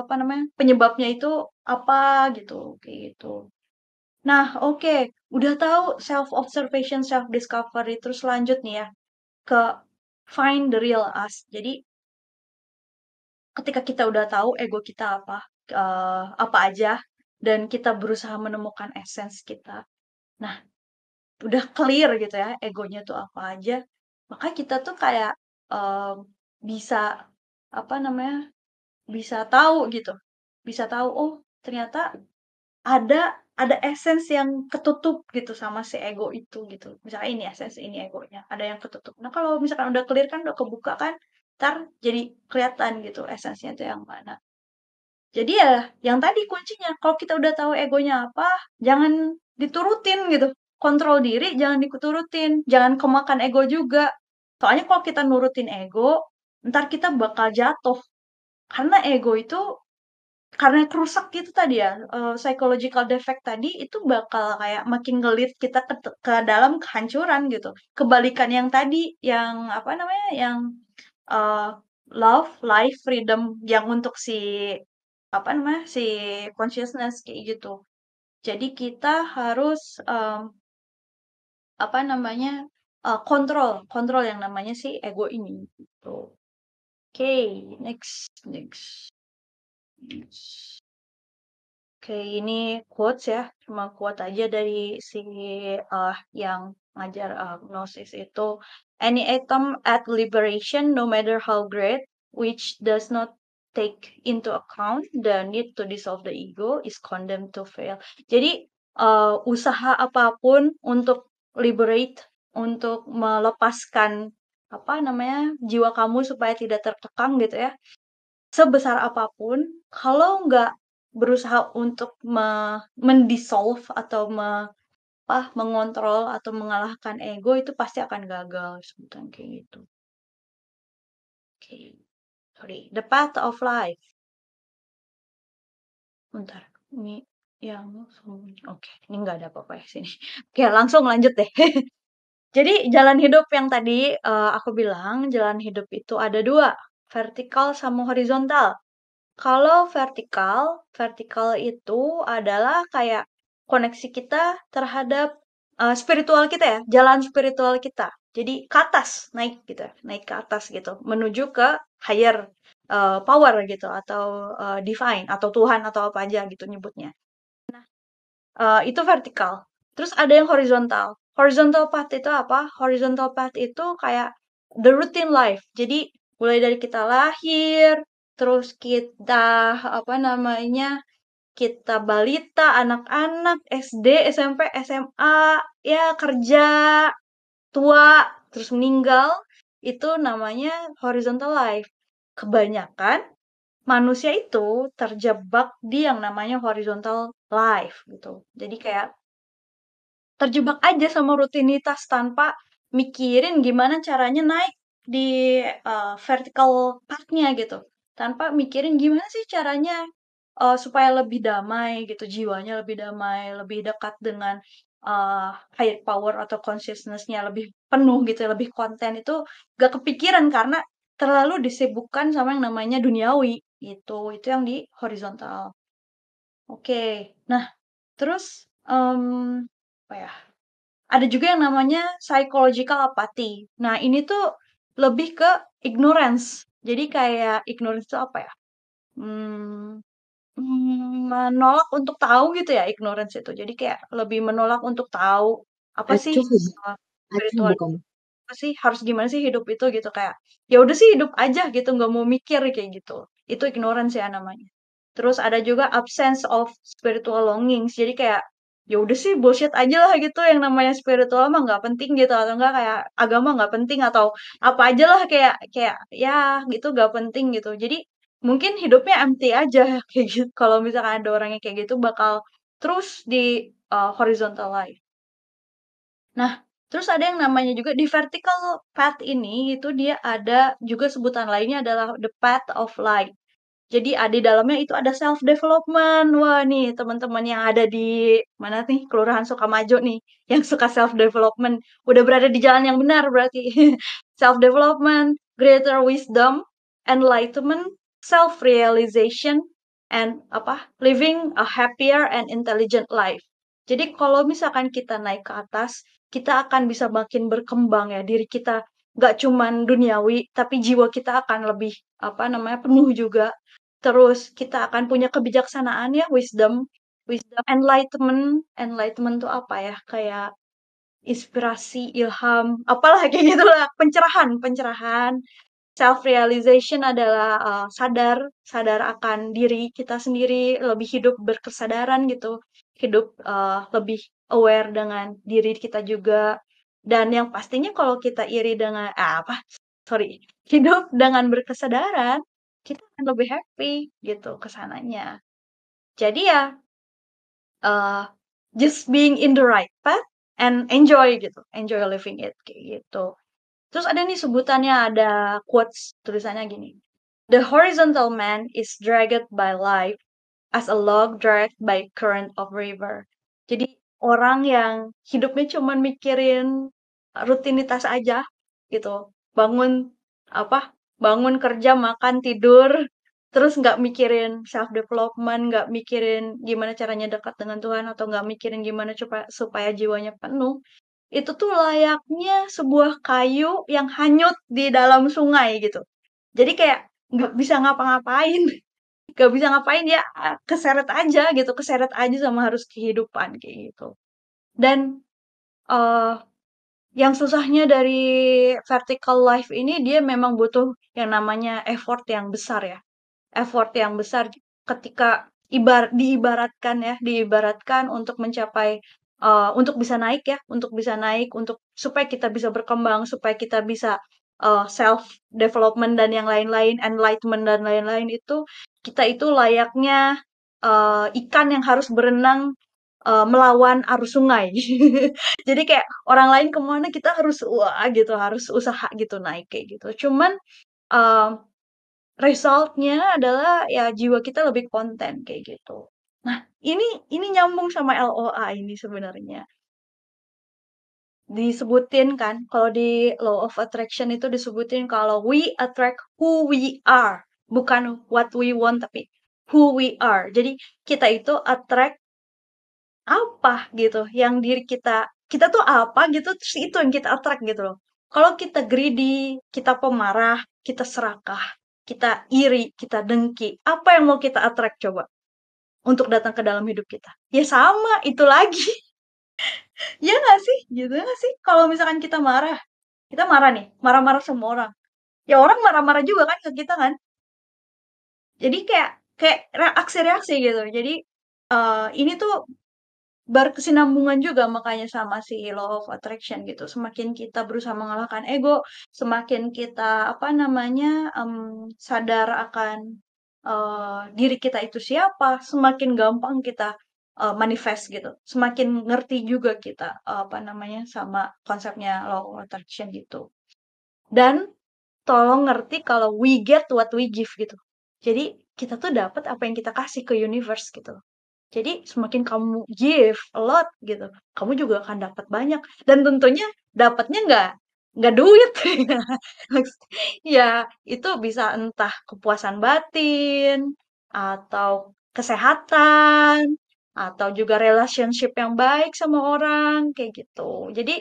apa namanya, penyebabnya itu apa gitu, kayak gitu. Nah, oke, udah tahu self observation, self discovery, terus lanjut nih ya ke find the real us. Jadi ketika kita udah tahu ego kita apa, eee, apa aja, dan kita berusaha menemukan essence kita. Nah, udah clear gitu ya, egonya tuh apa aja, maka kita tuh kayak, eee, bisa, apa namanya, bisa tahu gitu, bisa tahu, oh ternyata ada ada essence yang ketutup gitu sama si ego itu gitu. Misalnya ini essence, ini egonya, ada yang ketutup. Nah kalau misalkan udah clear kan, udah kebuka kan, entar jadi kelihatan gitu essence-nya itu yang mana. Jadi ya yang tadi kuncinya, kalau kita udah tahu egonya apa, jangan diturutin gitu, kontrol diri jangan diturutin, jangan kemakan ego juga. Soalnya kalau kita nurutin ego, entar kita bakal jatuh. Karena ego itu karena kerusak gitu tadi ya, eee, psychological defect tadi itu bakal kayak makin ngelit kita ke ke dalam kehancuran gitu. Kebalikan yang tadi, yang apa namanya, yang, eee, love, life, freedom, yang untuk si apa namanya, si consciousness kayak gitu. Jadi kita harus, mmm apa namanya, eee, kontrol kontrol yang namanya si ego ini, gitu. Oke, next next next. Oke, ini quotes ya, cuma quote aja dari si, eee, yang ngajar, eee, Gnosis itu, "Any attempt at liberation, no matter how great, which does not take into account the need to dissolve the ego, is condemned to fail." Jadi, eee, usaha apa pun untuk liberate, untuk melepaskan, apa namanya, jiwa kamu supaya tidak terkekang gitu ya, sebesar apa pun, kalau nggak berusaha untuk me mendissolve atau me apa, mengontrol atau mengalahkan ego, itu pasti akan gagal, sebutan kayak gitu. Oke, sorry, the path of life. Bentar, ini yang oke, ini nggak ada apa-apa ya sini. Oke, langsung lanjut deh. Jadi jalan hidup yang tadi, eee, aku bilang, jalan hidup itu ada 2, vertikal sama horizontal. Kalau vertikal, vertikal itu adalah kayak koneksi kita terhadap, eee, spiritual kita ya, jalan spiritual kita. Jadi ke atas, naik gitu, naik ke atas gitu, menuju ke higher, eee, power gitu atau, eee, divine atau Tuhan atau apa aja gitu nyebutnya. Nah, eee, itu vertikal. Terus ada yang horizontal. Horizontal path itu apa? Horizontal path itu kayak the routine life. Jadi mulai dari kita lahir, terus kita, apa namanya, kita balita, anak-anak, SD, SMP, SMA, ya kerja, tua, terus meninggal, itu namanya horizontal life. Kebanyakan manusia itu terjebak di yang namanya horizontal life gitu. Jadi kayak terjebak aja sama rutinitas tanpa mikirin gimana caranya naik di uh, vertical path-nya gitu. Tanpa mikirin gimana sih caranya uh, supaya lebih damai gitu, jiwanya lebih damai, lebih dekat dengan uh, higher power atau consciousness-nya lebih penuh gitu, lebih konten itu gak kepikiran karena terlalu disibukkan sama yang namanya duniawi gitu. Itu yang di horizontal. Oke, okay. nah terus um, apa ya? Ada juga yang namanya psychological apathy. Nah, ini tuh lebih ke ignorance. Jadi kayak ignorance itu apa ya? Hmm, menolak untuk tahu gitu ya ignorance itu. Jadi kayak lebih menolak untuk tahu apa sih Acuh, uh, spiritual apa sih harus gimana sih hidup itu gitu kayak ya udah sih hidup aja gitu nggak mau mikir kayak gitu. Itu ignorance ya namanya. Terus ada juga absence of spiritual longings. Jadi kayak ya udah sih bullshit aja lah gitu yang namanya spiritual mah nggak penting gitu atau enggak kayak agama nggak penting atau apa aja lah kayak kayak ya gitu nggak penting gitu. Jadi mungkin hidupnya empty aja kayak gitu. Kalau misalkan ada orang yang kayak gitu bakal terus di uh, horizontal life. Nah, terus ada yang namanya juga di vertical path ini itu dia ada juga sebutan lainnya adalah the path of light. Jadi di dalamnya itu ada self development. Wah nih teman-teman yang ada di mana nih Kelurahan Sukamajo nih yang suka self development udah berada di jalan yang benar berarti. self development, greater wisdom, enlightenment, self realization and apa? living a happier and intelligent life. Jadi kalau misalkan kita naik ke atas, kita akan bisa makin berkembang ya diri kita nggak cuman duniawi tapi jiwa kita akan lebih apa namanya penuh juga Terus kita akan punya kebijaksanaan ya, wisdom, wisdom, enlightenment, enlightenment tuh apa ya? Kayak inspirasi, ilham, apalah kayak gitulah, pencerahan, pencerahan. Self realization adalah uh, sadar, sadar akan diri kita sendiri, lebih hidup berkesadaran gitu, hidup uh, lebih aware dengan diri kita juga. Dan yang pastinya kalau kita iri dengan ah, apa? Sorry, hidup dengan berkesadaran, kita akan lebih happy gitu ke sananya. Jadi ya uh, just being in the right path and enjoy gitu, enjoy living it kayak gitu. Terus ada nih sebutannya ada quotes tulisannya gini. The horizontal man is dragged by life as a log dragged by current of river. Jadi orang yang hidupnya cuma mikirin rutinitas aja gitu. Bangun apa bangun kerja makan tidur terus nggak mikirin self development nggak mikirin gimana caranya dekat dengan Tuhan atau nggak mikirin gimana supaya supaya jiwanya penuh itu tuh layaknya sebuah kayu yang hanyut di dalam sungai gitu. Jadi kayak nggak bisa ngapa-ngapain nggak bisa ngapain ya keseret aja gitu. Keseret aja sama harus kehidupan kayak gitu. Dan uh, yang susahnya dari vertical life ini dia memang butuh yang namanya effort yang besar ya. Effort yang besar ketika ibar diibaratkan ya, diibaratkan untuk mencapai uh, untuk bisa naik ya, untuk bisa naik untuk supaya kita bisa berkembang, supaya kita bisa uh, self development dan yang lain-lain, enlightenment dan lain-lain itu kita itu layaknya uh, ikan yang harus berenang uh, melawan arus sungai. Jadi kayak orang lain ke mana kita harus wah gitu, harus usaha gitu naik kayak gitu. Cuman uh, resultnya adalah ya jiwa kita lebih konten kayak gitu. Nah ini ini nyambung sama LOA ini sebenarnya. Disebutin kan, kalau di Law of Attraction itu disebutin kalau we attract who we are, bukan what we want tapi who we are. Jadi kita itu attract apa gitu yang diri kita kita tuh apa gitu terus itu yang kita attract gitu loh. Kalau kita greedy kita pemarah kita serakah kita iri kita dengki apa yang mau kita attract coba untuk datang ke dalam hidup kita? Ya sama itu lagi. Ya nggak sih? Gitu nggak sih? Kalau misalkan kita marah kita marah nih marah-marah sama orang. Ya orang marah-marah juga kan ke kita kan? Jadi kayak kayak reaksi-reaksi gitu. Jadi uh, ini tuh berkesinambungan juga makanya sama si law of attraction gitu. Semakin kita berusaha mengalahkan ego, semakin kita apa namanya um, sadar akan uh, diri kita itu siapa, semakin gampang kita uh, manifest gitu. Semakin ngerti juga kita uh, apa namanya sama konsepnya law of attraction gitu. Dan tolong ngerti kalau we get what we give gitu. Jadi kita tuh dapat apa yang kita kasih ke universe gitu. Jadi semakin kamu give a lot gitu, kamu juga akan dapat banyak dan tentunya dapatnya nggak nggak duit. ya itu bisa entah kepuasan batin, atau kesehatan, atau juga relationship yang baik sama orang, kayak gitu. Jadi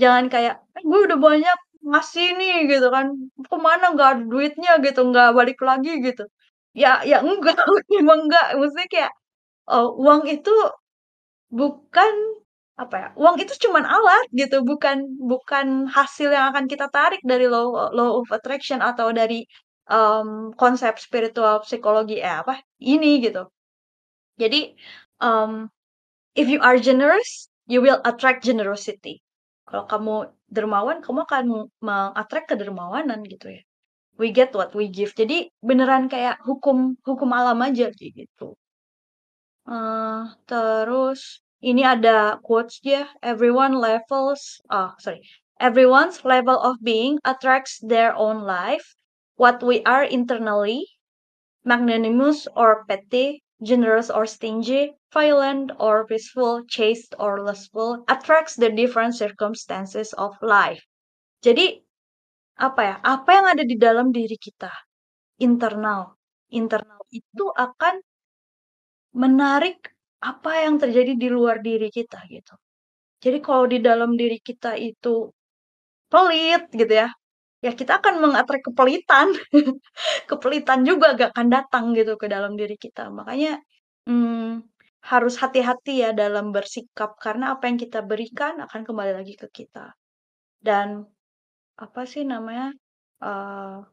jangan kayak, eh, gue udah banyak ngasih nih gitu kan, ke mana nggak ada duitnya gitu, nggak balik lagi gitu. Ya ya enggak, emang enggak, maksudnya kayak oh, uang itu bukan apa ya? Uang itu cuman alat gitu, bukan bukan hasil yang akan kita tarik dari law law of attraction atau dari um, konsep spiritual psikologi eh apa ini gitu. Jadi um, if you are generous, you will attract generosity. Kalau kamu dermawan, kamu akan mengattract kedermawanan gitu ya. We get what we give. Jadi beneran kayak hukum hukum alam aja gitu. Uh, terus ini ada quotes dia, everyone levels, ah sorry, everyone's level of being attracts their own life. What we are internally, magnanimous or petty, generous or stingy, violent or peaceful, chaste or lustful, attracts the different circumstances of life. Jadi apa ya? Apa yang ada di dalam diri kita, internal, internal itu akan menarik apa yang terjadi di luar diri kita gitu. Jadi kalau di dalam diri kita itu pelit gitu ya, ya kita akan mengatrak kepelitan. kepelitan juga gak akan datang gitu ke dalam diri kita. Makanya hmm, harus hati-hati ya dalam bersikap karena apa yang kita berikan akan kembali lagi ke kita. Dan apa sih namanya? Uh,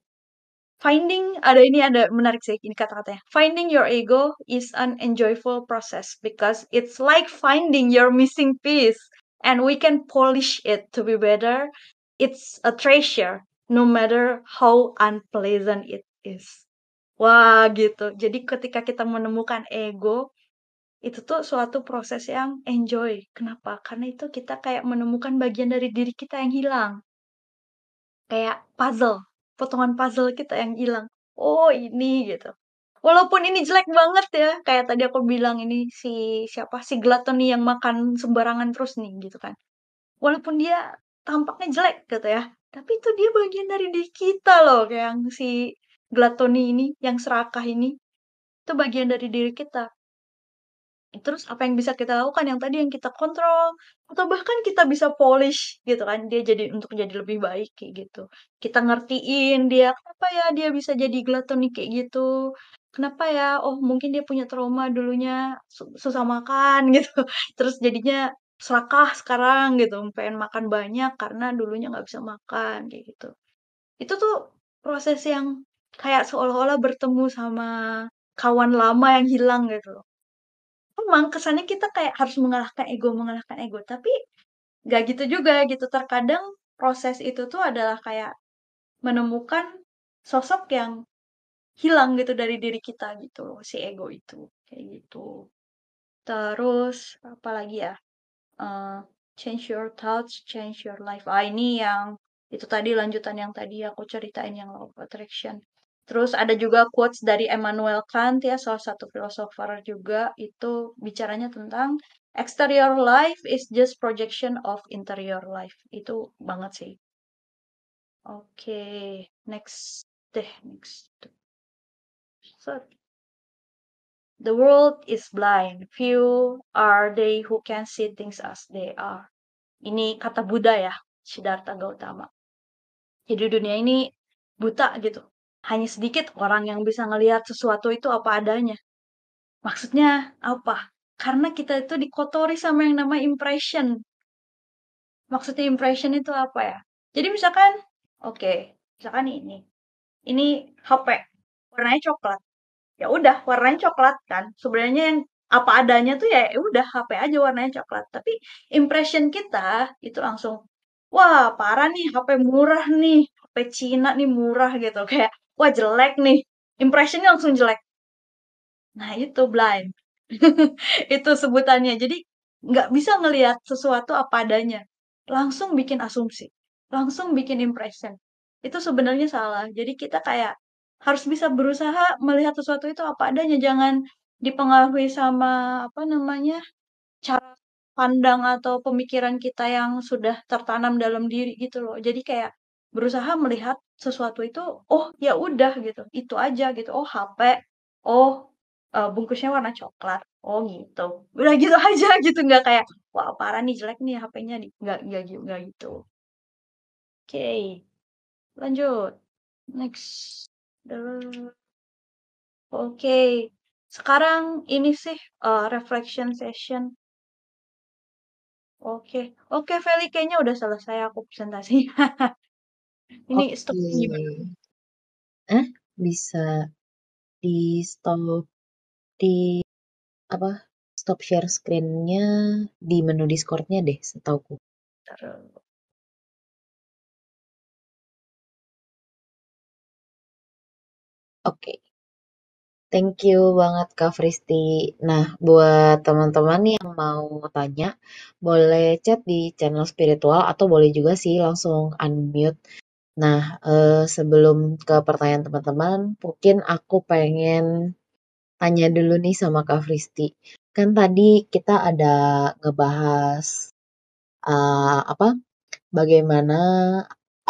Finding ada ini ada menarik sih ini kata-katanya. Finding your ego is an enjoyable process because it's like finding your missing piece and we can polish it to be better. It's a treasure no matter how unpleasant it is. Wah, gitu. Jadi ketika kita menemukan ego, itu tuh suatu proses yang enjoy. Kenapa? Karena itu kita kayak menemukan bagian dari diri kita yang hilang. Kayak puzzle potongan puzzle kita yang hilang. Oh ini gitu. Walaupun ini jelek banget ya, kayak tadi aku bilang ini si siapa si Gluttony yang makan sembarangan terus nih gitu kan. Walaupun dia tampaknya jelek gitu ya, tapi itu dia bagian dari diri kita loh, kayak yang si Gluttony ini, yang serakah ini. Itu bagian dari diri kita. Terus apa yang bisa kita lakukan yang tadi yang kita kontrol atau bahkan kita bisa polish gitu kan dia jadi untuk jadi lebih baik kayak gitu. Kita ngertiin dia kenapa ya dia bisa jadi glatonik kayak gitu. Kenapa ya? Oh mungkin dia punya trauma dulunya susah makan gitu. Terus jadinya serakah sekarang gitu, pengen makan banyak karena dulunya nggak bisa makan kayak gitu. Itu tuh proses yang kayak seolah-olah bertemu sama kawan lama yang hilang gitu memang kesannya kita kayak harus mengalahkan ego mengalahkan ego, tapi nggak gitu juga gitu. Terkadang proses itu tuh adalah kayak menemukan sosok yang hilang gitu dari diri kita gitu loh, si ego itu, kayak gitu. Terus apa lagi ya, uh, change your thoughts, change your life. Ah, ini yang itu tadi lanjutan yang tadi aku ceritain yang law of attraction. Terus ada juga quotes dari Emmanuel Kant ya, salah satu filosofer juga, itu bicaranya tentang exterior life is just projection of interior life. Itu banget sih. Oke, okay. next deh, next. So, the world is blind. Few are they who can see things as they are. Ini kata Buddha ya, Siddhartha Gautama. Jadi dunia ini buta gitu hanya sedikit orang yang bisa ngelihat sesuatu itu apa adanya. Maksudnya apa? Karena kita itu dikotori sama yang nama impression. Maksudnya impression itu apa ya? Jadi misalkan, oke, okay, misalkan ini, ini HP, warnanya coklat. Ya udah, warnanya coklat kan. Sebenarnya yang apa adanya tuh ya ya udah HP aja warnanya coklat. Tapi impression kita itu langsung, wah parah nih HP murah nih, HP Cina nih murah gitu. Kayak, wah jelek nih, impressionnya langsung jelek. Nah itu blind. Itu sebutannya. Jadi nggak bisa ngelihat sesuatu apa adanya. Langsung bikin asumsi, langsung bikin impression. Itu sebenarnya salah. Jadi kita kayak harus bisa berusaha melihat sesuatu itu apa adanya, jangan dipengaruhi sama apa namanya, cara pandang atau pemikiran kita yang sudah tertanam dalam diri gitu loh. Jadi kayak berusaha melihat sesuatu itu, oh ya udah gitu, itu aja gitu. Oh HP, oh eh, bungkusnya warna coklat, oh gitu. Udah gitu aja gitu, nggak kayak wah parah nih jelek nih HP-nya nggak nggak gi- nggak gitu. Oke, lanjut. Next. Oke, sekarang ini sih eh, reflection session. Oke, oke Feli kayaknya udah selesai aku presentasinya. Ini stopnya gimana? Eh, bisa di stop di apa? Stop share screen-nya di menu Discord-nya deh, setauku. Taruh. Oke. Thank you banget Kak Fristi. Nah, buat teman-teman yang mau tanya, boleh chat di channel spiritual atau boleh juga sih langsung unmute. Nah, eh, sebelum ke pertanyaan teman-teman, mungkin aku pengen tanya dulu nih sama Kak Fristi. Kan tadi kita ada ngebahas eh, apa? Bagaimana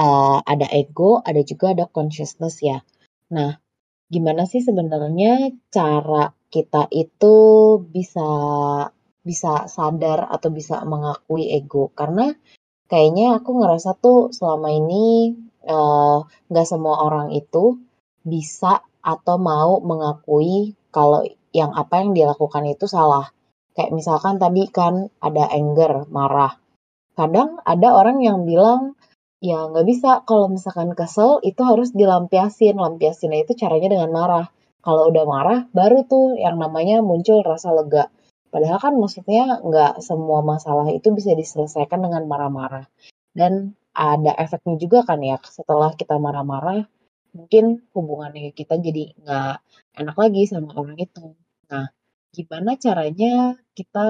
eh, ada ego, ada juga ada consciousness ya. Nah, gimana sih sebenarnya cara kita itu bisa bisa sadar atau bisa mengakui ego? Karena kayaknya aku ngerasa tuh selama ini eh, nggak semua orang itu bisa atau mau mengakui kalau yang apa yang dilakukan itu salah. Kayak misalkan tadi kan ada anger, marah. Kadang ada orang yang bilang, ya nggak bisa kalau misalkan kesel itu harus dilampiasin. Lampiasinnya itu caranya dengan marah. Kalau udah marah, baru tuh yang namanya muncul rasa lega. Padahal kan maksudnya nggak semua masalah itu bisa diselesaikan dengan marah-marah. Dan ada efeknya juga kan ya, setelah kita marah-marah, mungkin hubungannya kita jadi nggak enak lagi sama orang itu. Nah, gimana caranya kita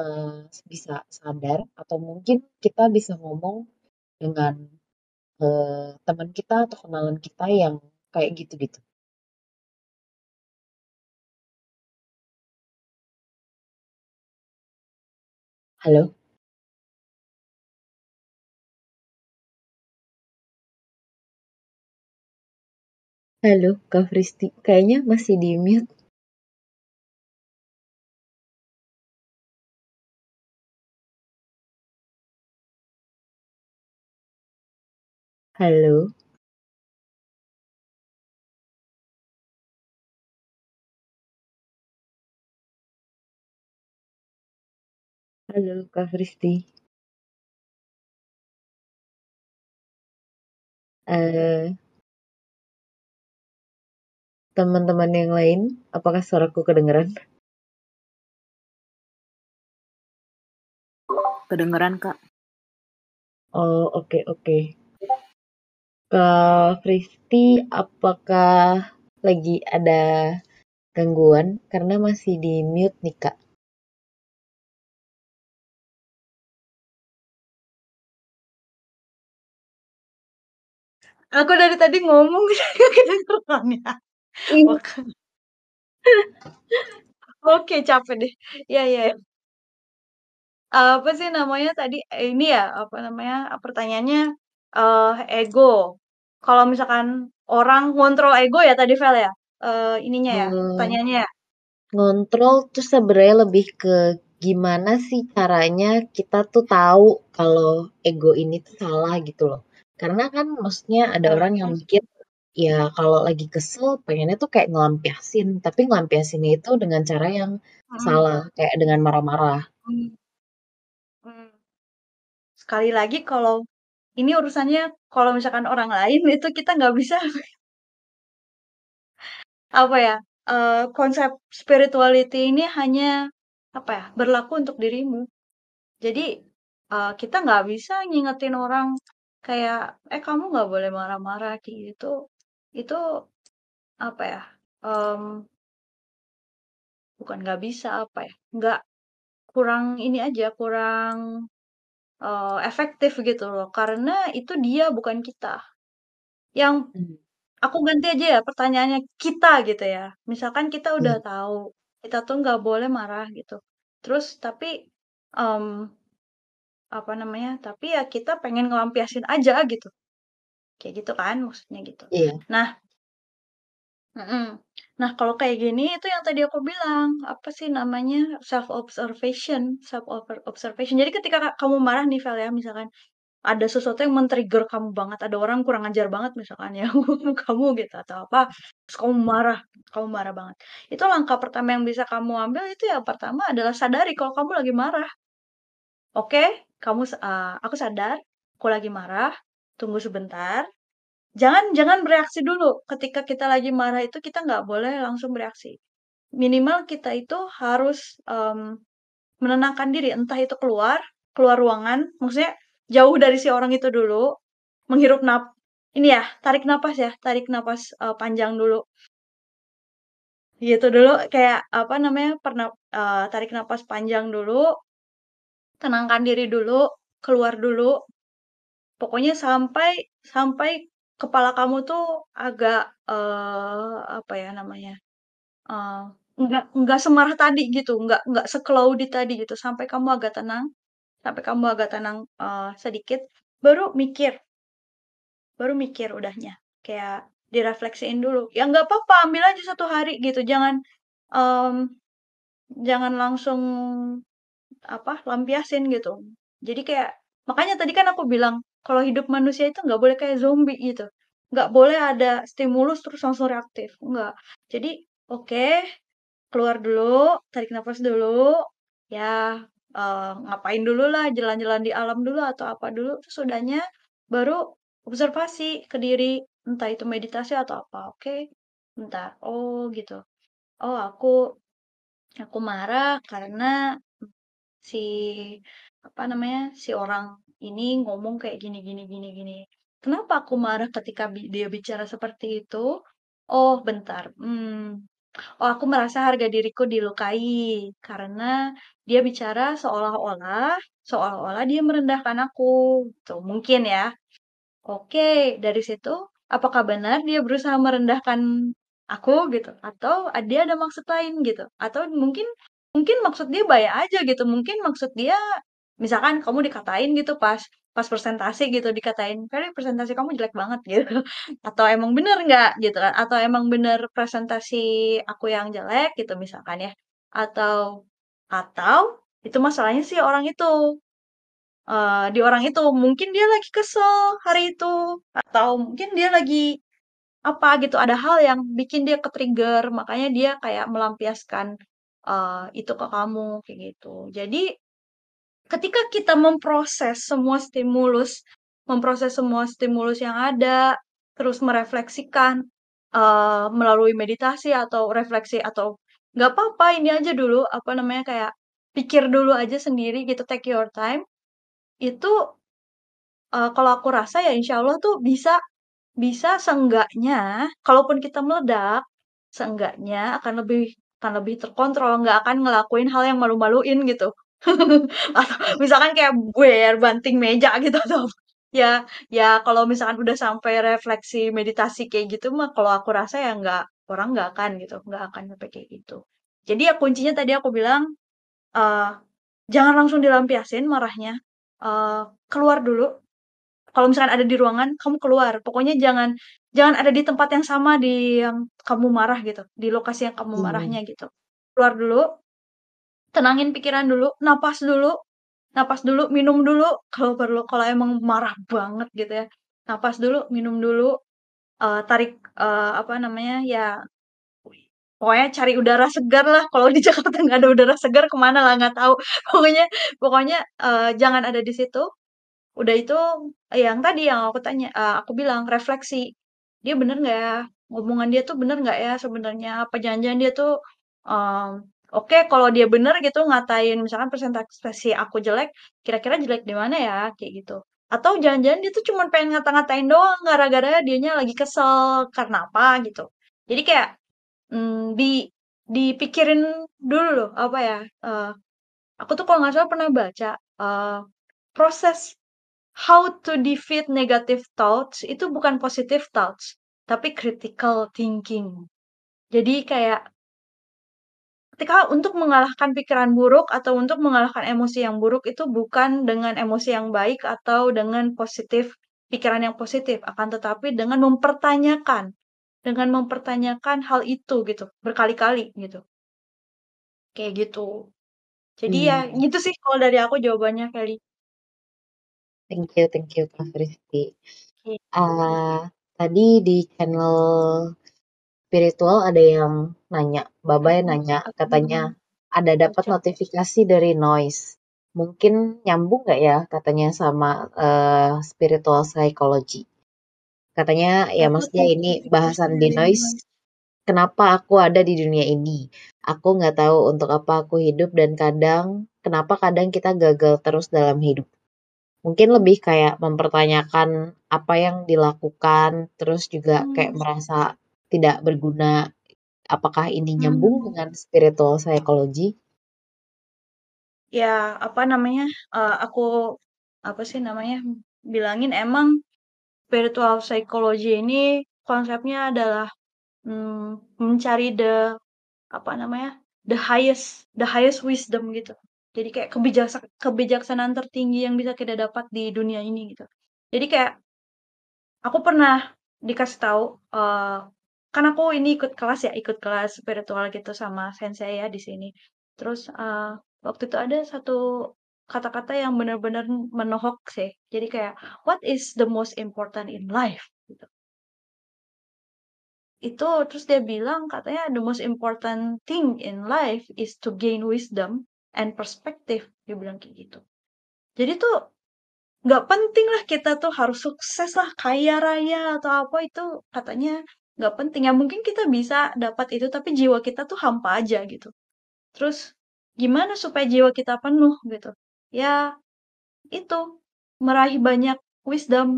eh, bisa sadar atau mungkin kita bisa ngomong dengan eh, teman kita atau kenalan kita yang kayak gitu-gitu. Halo, halo Kak Fristi, kayaknya masih di mute. Halo, halo Kak Fristi. Eh, teman-teman yang lain, apakah suaraku kedengeran? Kedengeran, Kak. Oh, oke oke. Kak Fristi, apakah lagi ada gangguan? Karena masih di mute nih, Kak. Aku dari tadi ngomong kedengeran ya. Oke, Oke, capek deh. Ya, ya. ya. Apa sih namanya tadi? Eh, Ini ya, apa namanya? Pertanyaannya eh ego. Kalau misalkan orang ngontrol ego ya tadi Vel ya. Eh, ininya ya, eh, pertanyaannya ya. ngontrol tuh sebenarnya lebih ke gimana sih caranya kita tuh tahu kalau ego ini tuh salah gitu loh. Karena kan maksudnya ada orang yang mikir ya kalau lagi kesel pengennya tuh kayak ngelampiasin, tapi ngelampiasinnya itu dengan cara yang Mm, salah, kayak dengan marah-marah. mm, mm. Sekali lagi kalau ini urusannya kalau misalkan orang lain itu kita nggak bisa apa ya? eee, konsep spirituality ini hanya, apa ya, berlaku untuk dirimu. Jadi, eee, kita nggak bisa ngingetin orang kayak, "Eh, kamu nggak boleh marah-marah," kayak gitu. Itu, apa ya, mmm bukan nggak bisa, apa ya, nggak kurang ini aja, kurang, eee, efektif gitu loh, karena itu dia bukan kita. Yang Mmm. aku ganti aja ya pertanyaannya, kita gitu ya, misalkan kita udah Iya. tahu, kita tuh nggak boleh marah gitu, terus tapi, mmm, apa namanya, tapi ya kita pengen ngelampiasin aja gitu. Kayak gitu kan maksudnya gitu. Iya. Nah mhm, nah kalau kayak gini itu yang tadi aku bilang, apa sih namanya, self observation self over observation. Jadi ketika ka kamu marah nih, Vel, ya, misalkan ada sesuatu yang men-trigger kamu banget, ada orang kurang ajar banget misalkan ya kamu gitu atau apa, terus kamu marah kamu marah banget. Itu langkah pertama yang bisa kamu ambil itu yang pertama adalah sadari kalau kamu lagi marah. Oke, kamu eee, aku sadar, aku lagi marah, tunggu sebentar. Jangan jangan bereaksi dulu, ketika kita lagi marah itu kita nggak boleh langsung bereaksi. Minimal kita itu harus, mmm, menenangkan diri, entah itu keluar, keluar ruangan, maksudnya jauh dari si orang itu dulu, menghirup nap ini ya, tarik napas ya, tarik napas, eee, panjang dulu. Gitu dulu, kayak apa namanya, pernap eee, tarik napas panjang dulu tenangkan diri dulu, keluar dulu. Pokoknya sampai sampai kepala kamu tuh agak, eee, apa ya namanya, eee, enggak enggak semarah tadi gitu, enggak enggak se-cloudy tadi gitu, sampai kamu agak tenang, sampai kamu agak tenang, eee, sedikit, baru mikir. Baru mikir udahnya, kayak direfleksiin dulu. Ya nggak papa, ambil aja 1 hari gitu, jangan, mmm, jangan langsung, apa, lampiasin gitu. Jadi kayak makanya tadi kan aku bilang, kalau hidup manusia itu nggak boleh kayak zombie gitu, nggak boleh ada stimulus terus langsung reaktif, enggak. Jadi, oke, keluar dulu, tarik nafas dulu, ya, eee, ngapain dululah, jalan-jalan di alam dulu atau apa dulu, terus udahnya baru observasi ke diri, entah itu meditasi atau apa, oke, bentar, oh gitu, oh aku aku marah karena si, apa namanya, si orang ini ngomong kayak gini gini gini gini. Kenapa aku marah ketika dia bicara seperti itu? Oh bentar, mmm, oh aku merasa harga diriku dilukai karena dia bicara seolah-olah seolah-olah dia merendahkan aku, tuh mungkin ya. Oke, dari situ apakah benar dia berusaha merendahkan aku gitu? Atau dia ada maksud lain gitu? Atau mungkin mungkin maksud dia baik aja gitu, mungkin maksud dia misalkan kamu dikatain gitu pas pas presentasi gitu dikatain, "Feli presentasi kamu jelek banget," gitu, atau emang bener nggak? gitu kan, atau emang bener presentasi aku yang jelek? gitu misalkan ya, atau atau itu masalahnya si orang itu, eee, di orang itu, mungkin dia lagi kesel hari itu, atau mungkin dia lagi apa gitu, ada hal yang bikin dia ke-trigger, makanya dia kayak melampiaskan, eee, itu ke kamu, kayak gitu. Jadi, ketika kita memproses semua stimulus memproses semua stimulus yang ada, terus merefleksikan, eee, melalui meditasi atau refleksi atau nggak papa ini aja dulu, apa namanya, kayak pikir dulu aja sendiri gitu, take your time, itu, eee, kalau aku rasa ya insya Allah tuh bisa bisa seenggaknya kalaupun kita meledak, seenggaknya akan lebih akan lebih terkontrol, nggak akan ngelakuin hal yang malu-maluin gitu. Atau misalkan kayak boer, banting meja gitu atau ya ya kalau misalkan udah sampai refleksi meditasi kayak gitu mah kalau aku rasa ya nggak orang nggak akan gitu, nggak akan sampai kayak gitu. Jadi ya kuncinya tadi aku bilang, eee, jangan langsung dilampiasin marahnya, eee, keluar dulu. Kalau misalkan ada di ruangan, kamu keluar, pokoknya jangan jangan ada di tempat yang sama di yang kamu marah gitu, di lokasi yang kamu Mmm. marahnya gitu. Keluar dulu, tenangin pikiran dulu, napas dulu napas dulu, minum dulu kalau perlu, kalau emang marah banget gitu ya, napas dulu, minum dulu, eee, tarik, eee, apa namanya, ya pokoknya cari udara segar lah, kalau di Jakarta nggak ada udara segar ke mana lah nggak tahu. Pokoknya pokoknya, eee, jangan ada di situ, udah itu yang tadi yang aku tanya eee, aku bilang refleksi, "Dia bener nggak ya?" omongan dia tuh bener nggak ya sebenarnya? Apa jangan-jangan dia tuh um, oke okay, kalau dia bener gitu ngatain misalkan presentasi aku jelek, kira-kira jelek di mana ya kayak gitu. Atau jangan-jangan dia tuh cuma pengen ngata-ngatain doang gara-gara dianya lagi kesel karena apa gitu. Jadi kayak hmm, di dipikirin dulu loh apa ya? Uh, aku tuh kalau nggak salah pernah baca uh, proses how to defeat negative thoughts itu bukan positive thoughts, tapi critical thinking. Jadi kayak ketika untuk mengalahkan pikiran buruk atau untuk mengalahkan emosi yang buruk itu bukan dengan emosi yang baik atau dengan positif pikiran yang positif, akan tetapi dengan mempertanyakan, dengan mempertanyakan hal itu gitu berkali-kali gitu. Kayak gitu. Jadi ya Hmm. gitu sih kalau dari aku jawabannya Kelly. Thank you, thank you Kak Fristi. Uh, tadi di channel spiritual ada yang nanya, Babay nanya, katanya ada dapat notifikasi dari noise. Mungkin nyambung nggak ya katanya sama uh, spiritual psychology. Katanya ya maksudnya ini bahasan di noise. Kenapa aku ada di dunia ini? Aku nggak tahu untuk apa aku hidup dan kadang kenapa kadang kita gagal terus dalam hidup. Mungkin lebih kayak mempertanyakan apa yang dilakukan, terus juga kayak Hmm. merasa tidak berguna. Apakah ini nyambung Hmm. dengan spiritual psychology? Ya, apa namanya? Uh, aku apa sih namanya? Bilangin emang spiritual psychology ini konsepnya adalah hmm, mencari the apa namanya? the highest the highest wisdom gitu. Jadi kayak kebijaksa kebijaksanaan tertinggi yang bisa kita dapat di dunia ini gitu. Jadi kayak aku pernah dikasih tahu uh, kan aku ini ikut kelas ya, ikut kelas spiritual gitu sama sensei ya di sini. Terus uh, waktu itu ada satu kata-kata yang benar-benar menohok sih. Jadi kayak what is the most important in life gitu. Itu terus dia bilang katanya the most important thing in life is to gain wisdom and perspective. Dia bilang kayak gitu. Jadi tuh nggak penting lah kita tuh harus sukses lah kaya raya atau apa itu katanya nggak penting. Ya mungkin kita bisa dapat itu tapi jiwa kita tuh hampa aja gitu. Terus gimana supaya jiwa kita penuh gitu? Ya itu meraih banyak wisdom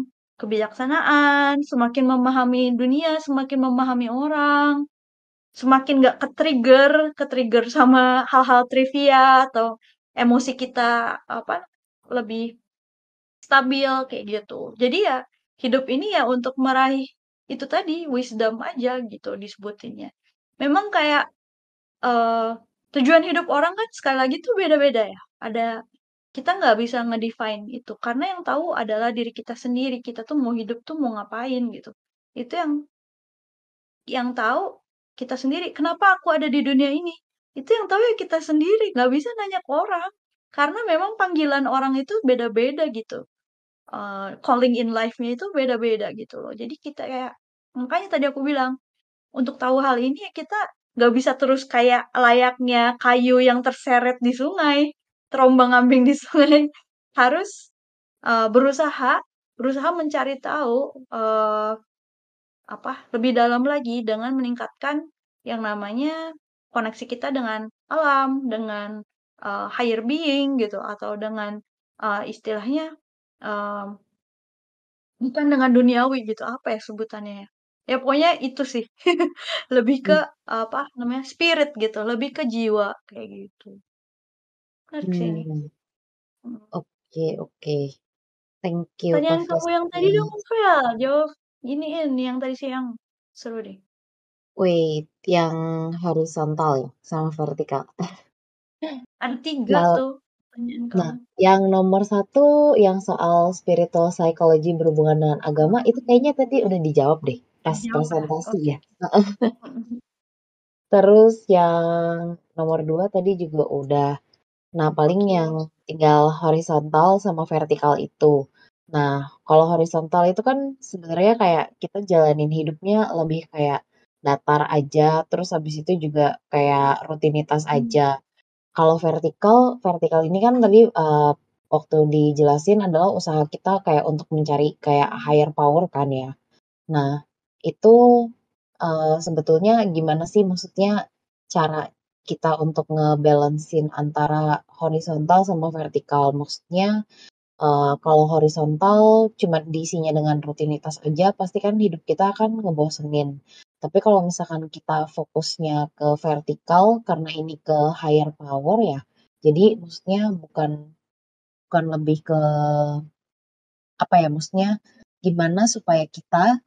kebijaksanaan semakin memahami dunia semakin memahami orang semakin nggak ke-trigger ke-trigger sama hal-hal trivia atau emosi kita apa lebih stabil kayak gitu. Jadi ya hidup ini ya untuk meraih itu tadi wisdom aja gitu disebutinnya. Memang kayak uh, tujuan hidup orang kan sekali lagi tuh beda-beda ya. Ada kita nggak bisa ngedefine itu karena yang tahu adalah diri kita sendiri. Kita tuh mau hidup tuh mau ngapain gitu. Itu yang yang tahu kita sendiri. Kenapa aku ada di dunia ini? Itu yang tahu ya kita sendiri. Nggak bisa nanya ke orang. Karena memang panggilan orang itu beda-beda gitu uh, calling in life-nya itu beda-beda gitu loh. Jadi kita kayak makanya tadi aku bilang untuk tahu hal ini ya kita nggak bisa terus kayak layaknya kayu yang terseret di sungai, terombang-ambing di sungai. Harus uh, berusaha berusaha mencari tahu uh, apa lebih dalam lagi dengan meningkatkan yang namanya koneksi kita dengan alam, dengan uh, higher being gitu atau dengan uh, istilahnya um, Bukan dengan duniawi gitu, apa ya sebutannya ya? Ya pokoknya itu sih. Lebih ke, Hmm. apa namanya, spirit gitu, lebih ke jiwa, kayak gitu. Menarik sih ini. Hmm. Hmm. Oke, oke. Thank you, Pertanyaan kamu yang tadi dong, ya jawab iniin yang tadi siang. Seru deh. Wait, yang horizontal ya, sama vertikal. Ada tiga Nah, tuh pertanyaan nah, yang nomor satu, yang soal spiritual psychology berhubungan dengan agama, itu kayaknya tadi udah dijawab deh, pas ya? presentasi Oke. ya. Terus yang nomor dua tadi juga udah. Nah, paling yang tinggal horizontal sama vertikal itu. Nah, kalau horizontal itu kan sebenarnya kayak kita jalanin hidupnya lebih kayak datar aja, terus habis itu juga kayak rutinitas Hmm. aja. Kalau vertikal, vertikal ini kan tadi uh, waktu dijelasin adalah usaha kita kayak untuk mencari kayak higher power kan ya. Nah, itu eee, sebetulnya gimana sih maksudnya cara kita untuk ngebalancein antara horizontal sama vertikal. Maksudnya, eee, kalau horizontal cuma diisinya dengan rutinitas aja, pasti kan hidup kita akan ngebosenin. Tapi kalau misalkan kita fokusnya ke vertikal, karena ini ke higher power ya, jadi maksudnya bukan bukan lebih ke apa ya, maksudnya gimana supaya kita,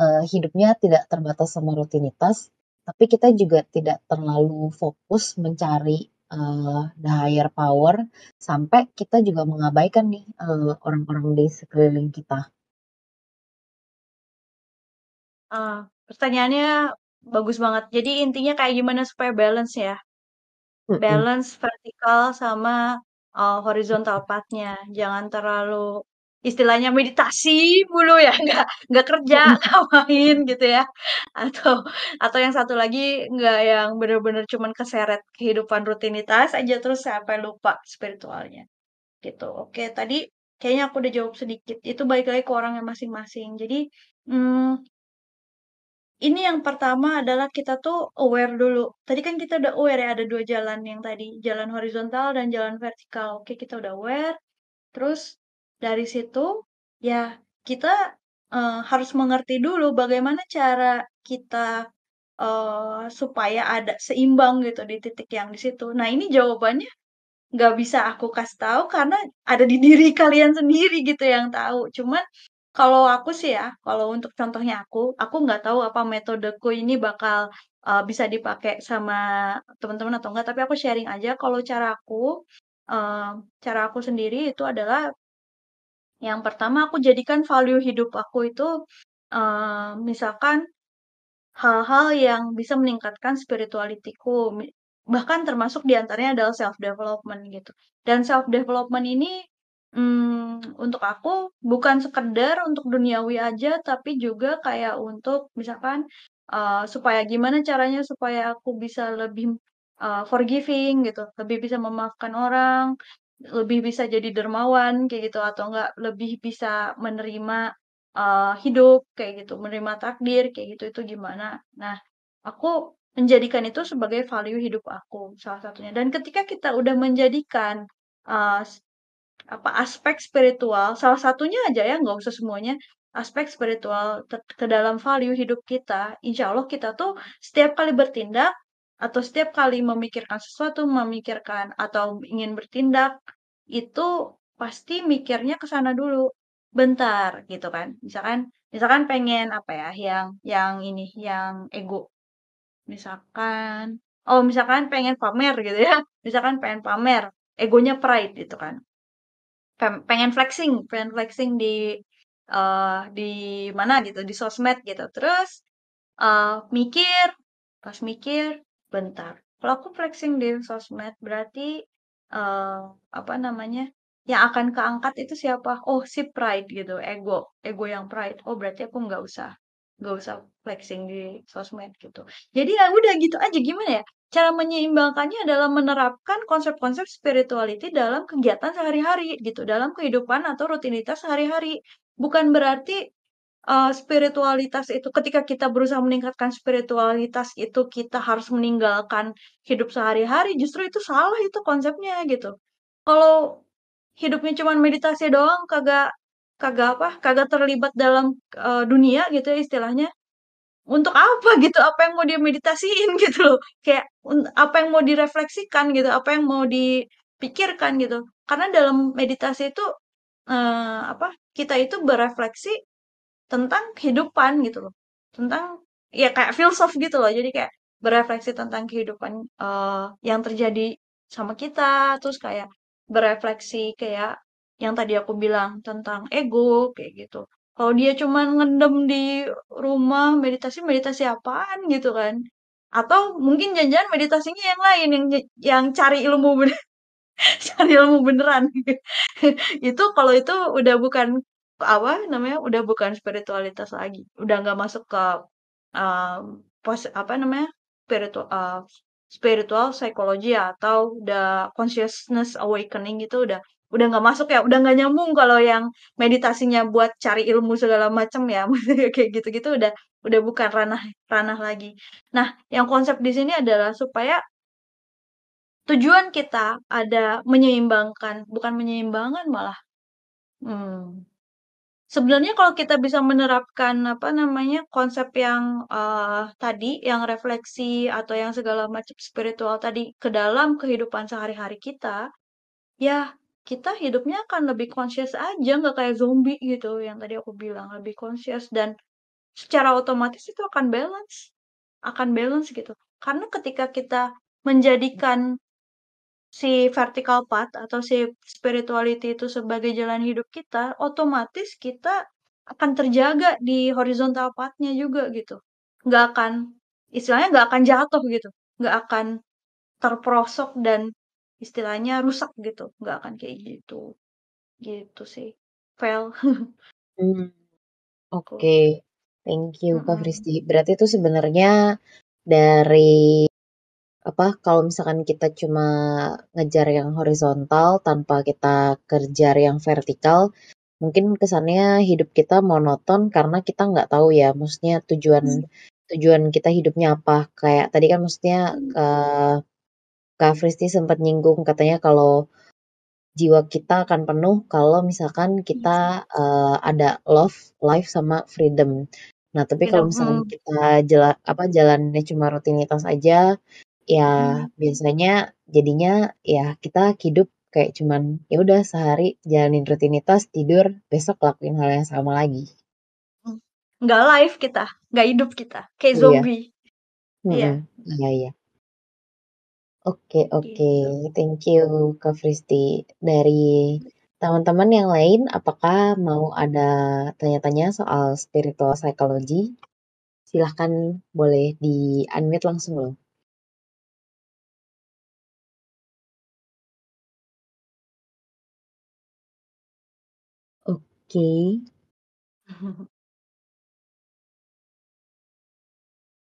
eee, hidupnya tidak terbatas sama rutinitas, tapi kita juga tidak terlalu fokus mencari, eee, the higher power, sampai kita juga mengabaikan nih, eee, orang-orang di sekeliling kita. Eee, pertanyaannya bagus banget. Jadi intinya kayak gimana supaya balance ya? Balance vertikal sama, eee, horizontal path-nya. Jangan terlalu istilahnya meditasi mulu ya, nggak nggak kerja, nggak main gitu ya. Atau atau yang satu lagi nggak yang bener-bener cuman keseret kehidupan rutinitas aja terus sampai lupa spiritualnya, gitu. Oke, tadi kayaknya aku udah jawab sedikit, itu balik lagi ke orangnya masing-masing. Jadi, mmm ini yang pertama adalah kita tuh aware dulu. Tadi kan kita udah aware ya ada 2 jalan yang tadi, jalan horizontal dan jalan vertikal. Oke, kita udah aware, terus dari situ ya kita, eee, harus mengerti dulu bagaimana cara kita, eee, supaya ada seimbang gitu di titik yang di situ. Nah, ini jawabannya nggak bisa aku kasih tahu karena ada di diri kalian sendiri gitu yang tahu. Cuman kalau aku sih ya, kalau untuk contohnya aku, aku nggak tahu apa metodeku ini bakal, eee, bisa dipakai sama teman-teman atau enggak, tapi aku sharing aja kalau cara aku, eee, cara aku sendiri itu adalah yang pertama aku jadikan value hidup aku itu, eee, misalkan hal-hal yang bisa meningkatkan spirituality-ku, mi bahkan termasuk di antaranya adalah self development gitu. Dan self development ini, mmm, untuk aku bukan sekedar untuk duniawi aja, tapi juga kayak untuk misalkan, eee, supaya gimana caranya supaya aku bisa lebih, eee, forgiving gitu, lebih bisa memaafkan orang, lebih bisa jadi dermawan kayak gitu, atau enggak lebih bisa menerima, eee, hidup kayak gitu, menerima takdir kayak gitu, itu gimana. Nah, aku menjadikan itu sebagai value hidup aku, salah satunya. Dan ketika kita udah menjadikan, s apa, aspek spiritual, salah satunya aja ya, nggak usah semuanya, aspek spiritual ke dalam value hidup kita, insya Allah kita tuh setiap kali bertindak atau setiap kali memikirkan sesuatu, memikirkan atau ingin bertindak, itu pasti mikirnya ke sana dulu. Bentar, gitu kan. Misalkan misalkan pengen apa ya, yang yang ini, yang ego. Misalkan oh misalkan pengen pamer gitu ya, misalkan pengen pamer, egonya pride gitu kan. Pengen flexing pengen flexing di, eee, di mana gitu, di sosmed gitu. Terus, eee, mikir, pas mikir, bentar, kalau aku flexing di sosmed berarti, eee, apa namanya, yang akan keangkat itu siapa? Oh si pride gitu, ego, ego yang pride. Oh berarti aku nggak usah nggak usah flexing di sosmed gitu. Jadi ya udah gitu aja, gimana ya, cara menyeimbangkannya adalah menerapkan konsep-konsep spirituality dalam kegiatan sehari-hari gitu, dalam kehidupan atau rutinitas sehari-hari. Bukan berarti, eee, spiritualitas itu ketika kita berusaha meningkatkan spiritualitas itu kita harus meninggalkan hidup sehari-hari, justru itu salah itu konsepnya gitu. Kalau hidupnya cuman meditasi doang, kagak kagak apa, kagak terlibat dalam, eee, dunia gitu ya istilahnya, untuk apa gitu? Apa yang mau dimeditasiin gitu loh. Kayak apa yang mau direfleksikan gitu, apa yang mau dipikirkan gitu. Karena dalam meditasi itu, eee, apa, kita itu berefleksi tentang kehidupan gitu loh. Tentang ya kayak filsuf gitu loh. Jadi kayak berefleksi tentang kehidupan, eee, yang terjadi sama kita, terus kayak berefleksi kayak yang tadi aku bilang tentang ego, kayak gitu. Kalau dia cuman ngendem di rumah meditasi, meditasi apaan gitu kan. Atau mungkin jangan-jangan meditasinya yang lain, yang yang cari ilmu bener cari ilmu beneran. Itu kalau itu udah bukan apa namanya, udah bukan spiritualitas lagi, udah nggak masuk ke, eee, pos apa namanya, spiritu eee, spiritual psychology atau the consciousness awakening itu udah udah nggak masuk ya, udah nggak nyambung kalau yang meditasinya buat cari ilmu segala macam ya, kayak gitu-gitu udah udah bukan ranah ranah lagi. Nah, yang konsep di sini adalah supaya tujuan kita ada menyeimbangkan, bukan menyeimbangkan malah, mmm, sebenarnya kalau kita bisa menerapkan, apa namanya, konsep yang, eee, tadi, yang refleksi atau yang segala macam spiritual tadi ke dalam kehidupan sehari-hari kita, ya kita hidupnya akan lebih conscious aja, nggak kayak zombie gitu, yang tadi aku bilang, lebih conscious dan secara otomatis itu akan balance akan balance gitu. Karena ketika kita menjadikan si vertical path atau si spirituality itu sebagai jalan hidup kita, otomatis kita akan terjaga di horizontal path-nya juga gitu. Nggak akan istilahnya nggak akan jatuh gitu, nggak akan terperosok dan istilahnya rusak gitu, nggak akan kayak gitu. Gitu sih. Mmm, Gitu. oke. Thank you, Kak. Fristi. Berarti itu sebenarnya dari apa, kalau misalkan kita cuma ngejar yang horizontal tanpa kita kejar yang vertikal, mungkin kesannya hidup kita monoton karena kita nggak tahu ya, maksudnya tujuan tujuan kita hidupnya apa. Kayak tadi kan maksudnya, eee, Kak Fristi sempat nyinggung katanya kalau jiwa kita akan penuh kalau misalkan kita, eee, ada love, life, sama freedom. Nah, tapi kalau misalkan mmm. kita jala apa, jalannya cuma rutinitas aja, ya Mmm. biasanya jadinya ya kita hidup kayak cuman, ya udah sehari jalanin rutinitas, tidur, besok lakuin hal yang sama lagi. Mmm, nggak live kita, nggak hidup kita, kayak Iya. zombie. Iya. Mhm, iya iya. Oke oke, Gitu. thank you, Kak Fristi. Dari teman-teman yang lain, apakah mau ada tanya-tanya soal spiritual psychology? Silahkan boleh di-unmute langsung loh. Oke.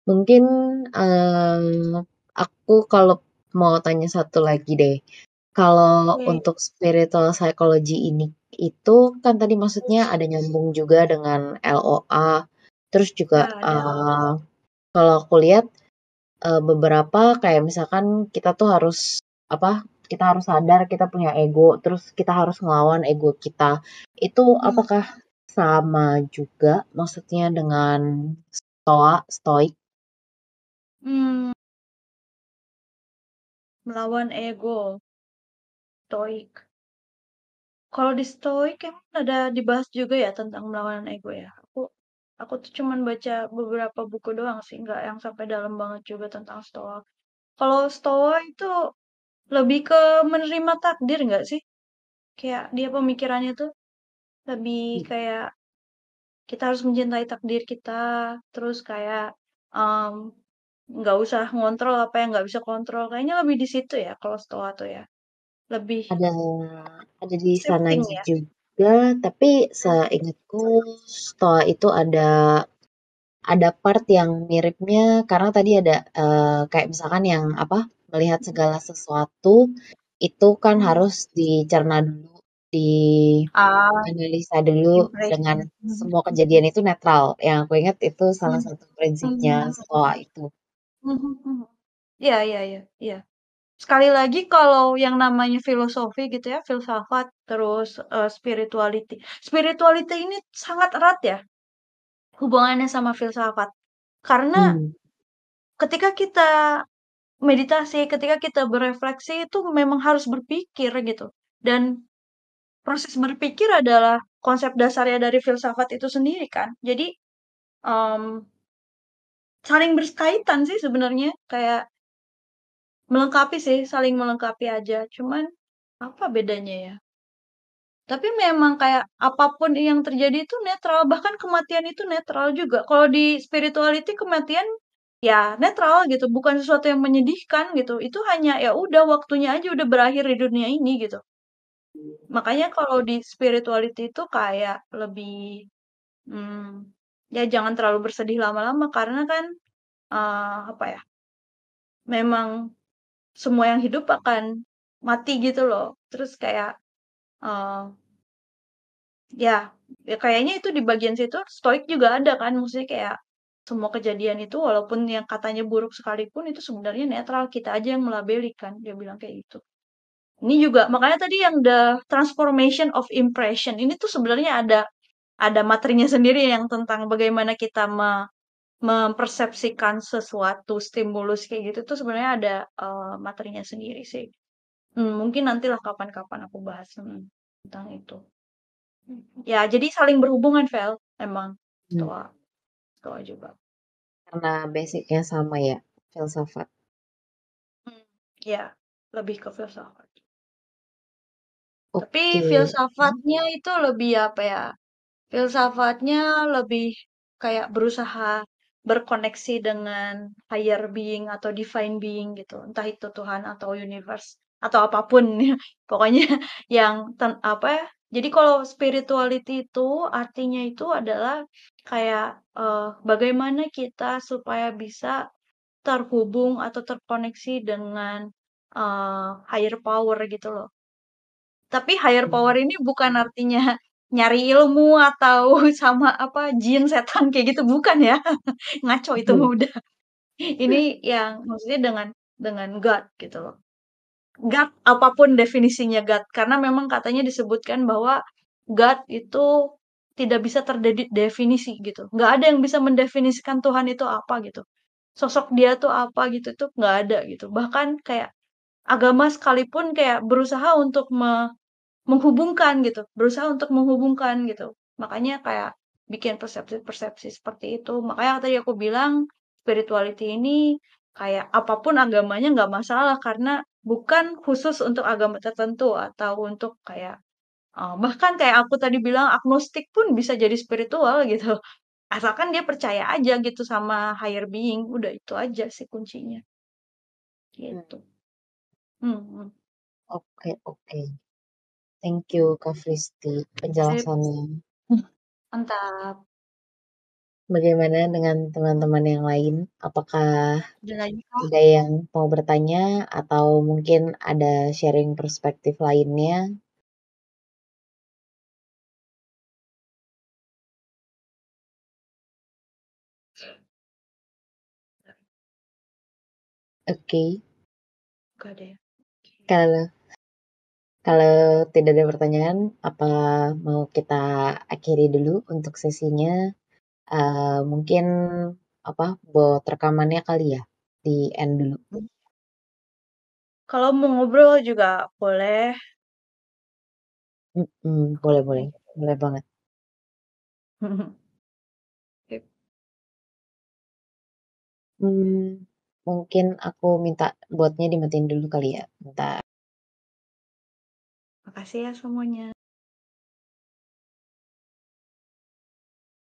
Mungkin, eee, aku kalau mau tanya satu lagi deh. Kalau Oke. untuk spiritual psychology ini itu kan tadi maksudnya ada nyambung juga dengan LOA, terus juga, ada. eee, kalau aku lihat, eee, beberapa kayak misalkan kita tuh harus apa, kita harus sadar kita punya ego, terus kita harus ngelawan ego kita. Itu Mmm. apakah sama juga maksudnya dengan stoa stoik? Mmm. Melawan ego. Stoik. Kalau di stoik emang ada dibahas juga ya tentang melawan ego ya? Aku aku tuh cuman baca beberapa buku doang sih, nggak yang sampai dalam banget juga tentang stoa. Kalau stoa itu lebih ke menerima takdir nggak sih? Kayak dia pemikirannya tuh lebih kayak kita harus mencintai takdir kita, terus kayak, mmm, nggak usah ngontrol apa yang nggak bisa kontrol. Kayaknya lebih di situ ya kalau stoa tuh ya? Lebih Ada ada di sananya ya? juga, tapi seingatku stoa itu ada ada part yang miripnya karena tadi ada, eee, kayak misalkan yang apa, melihat segala sesuatu itu kan harus dicerna dulu, Ah, dianalisa dulu dengan. Mhm semua kejadian itu netral. Yang aku ingat itu salah Mmm. satu prinsipnya Mmm. stoa itu. Iya iya iya iya. Sekali lagi kalau yang namanya filosofi gitu ya, filsafat, terus, eee, spirituality. Spirituality ini sangat erat ya hubungannya sama filsafat. Karena Mmm. ketika kita meditasi, ketika kita berefleksi itu memang harus berpikir gitu. Dan proses berpikir adalah konsep dasarnya dari filsafat itu sendiri kan. Jadi, mmm, saling berkaitan sih sebenarnya, kayak melengkapi sih, saling melengkapi aja. Cuman apa bedanya ya? Tapi memang kayak apa pun yang terjadi itu netral, bahkan kematian itu netral juga. Kalau di spirituality kematian ya netral gitu, bukan sesuatu yang menyedihkan gitu. Itu hanya ya udah waktunya aja udah berakhir di dunia ini gitu. Makanya kalau di spirituality itu kayak lebih hmm, ya jangan terlalu bersedih lama-lama karena kan eh, apa ya? Memang semua yang hidup akan mati gitu loh. Terus kayak eh, Ya, ya kayaknya itu di bagian situ stoik juga ada kan, maksudnya kayak semua kejadian itu walaupun yang katanya buruk sekalipun itu sebenarnya netral, kita aja yang melabeli kan, dia bilang kayak gitu. Ini juga makanya tadi yang the transformation of impression ini tuh sebenarnya ada ada materinya sendiri yang tentang bagaimana kita me mempersepsikan sesuatu stimulus kayak gitu tuh sebenarnya ada uh, materinya sendiri sih. Hmm, mungkin nantilah kapan-kapan aku bahas hmm, tentang itu. Ya, jadi saling berhubungan, Vel, emang. Hmm. Stoa juga. Karena basicnya sama ya, filsafat. Hmm, ya, lebih ke filsafat. Okay. Tapi filsafatnya itu lebih apa ya? Filsafatnya lebih kayak berusaha berkoneksi dengan higher being atau divine being gitu. Entah itu Tuhan atau universe atau apa pun ya. Pokoknya yang ten, apa ya? Jadi kalau spirituality itu artinya itu adalah kayak uh, bagaimana kita supaya bisa terhubung atau terkoneksi dengan uh, higher power gitu loh. Tapi higher Hmm. power ini bukan artinya nyari ilmu atau sama apa jin setan kayak gitu bukan ya. Ngaco itu Hmm. mah udah. Ini yang maksudnya dengan dengan God gitu loh. God apa pun definisinya God karena memang katanya disebutkan bahwa God itu tidak bisa terdefinisi gitu. Nggak ada yang bisa mendefinisikan Tuhan itu apa gitu. Sosok dia tuh apa gitu itu nggak ada gitu. Bahkan kayak agama sekalipun kayak berusaha untuk me menghubungkan gitu, berusaha untuk menghubungkan gitu. Makanya kayak bikin persepsi-persepsi seperti itu. Makanya tadi aku bilang spirituality ini kayak apa pun agamanya nggak masalah karena bukan khusus untuk agama tertentu atau untuk kayak uh, bahkan kayak aku tadi bilang agnostik pun bisa jadi spiritual gitu. Asalkan dia percaya aja gitu sama higher being, udah itu aja sih kuncinya. Gitu. Hmm. hmm. Oke, oke. Thank you, Kak Fristi, penjelasannya. Mantap. Bagaimana dengan teman-teman yang lain? Apakah ada yang mau bertanya atau mungkin ada sharing perspektif lainnya? Oke. Okay. Gak ada ya. Kalau kalau tidak ada pertanyaan, apa mau kita akhiri dulu untuk sesinya? Uh, mungkin apa buat rekamannya kali ya di end dulu. Kalau mau ngobrol juga boleh. Mm -mm, boleh boleh boleh banget. hmm, mungkin aku minta buatnya dimatiin dulu kali ya, bentar. Makasih ya semuanya.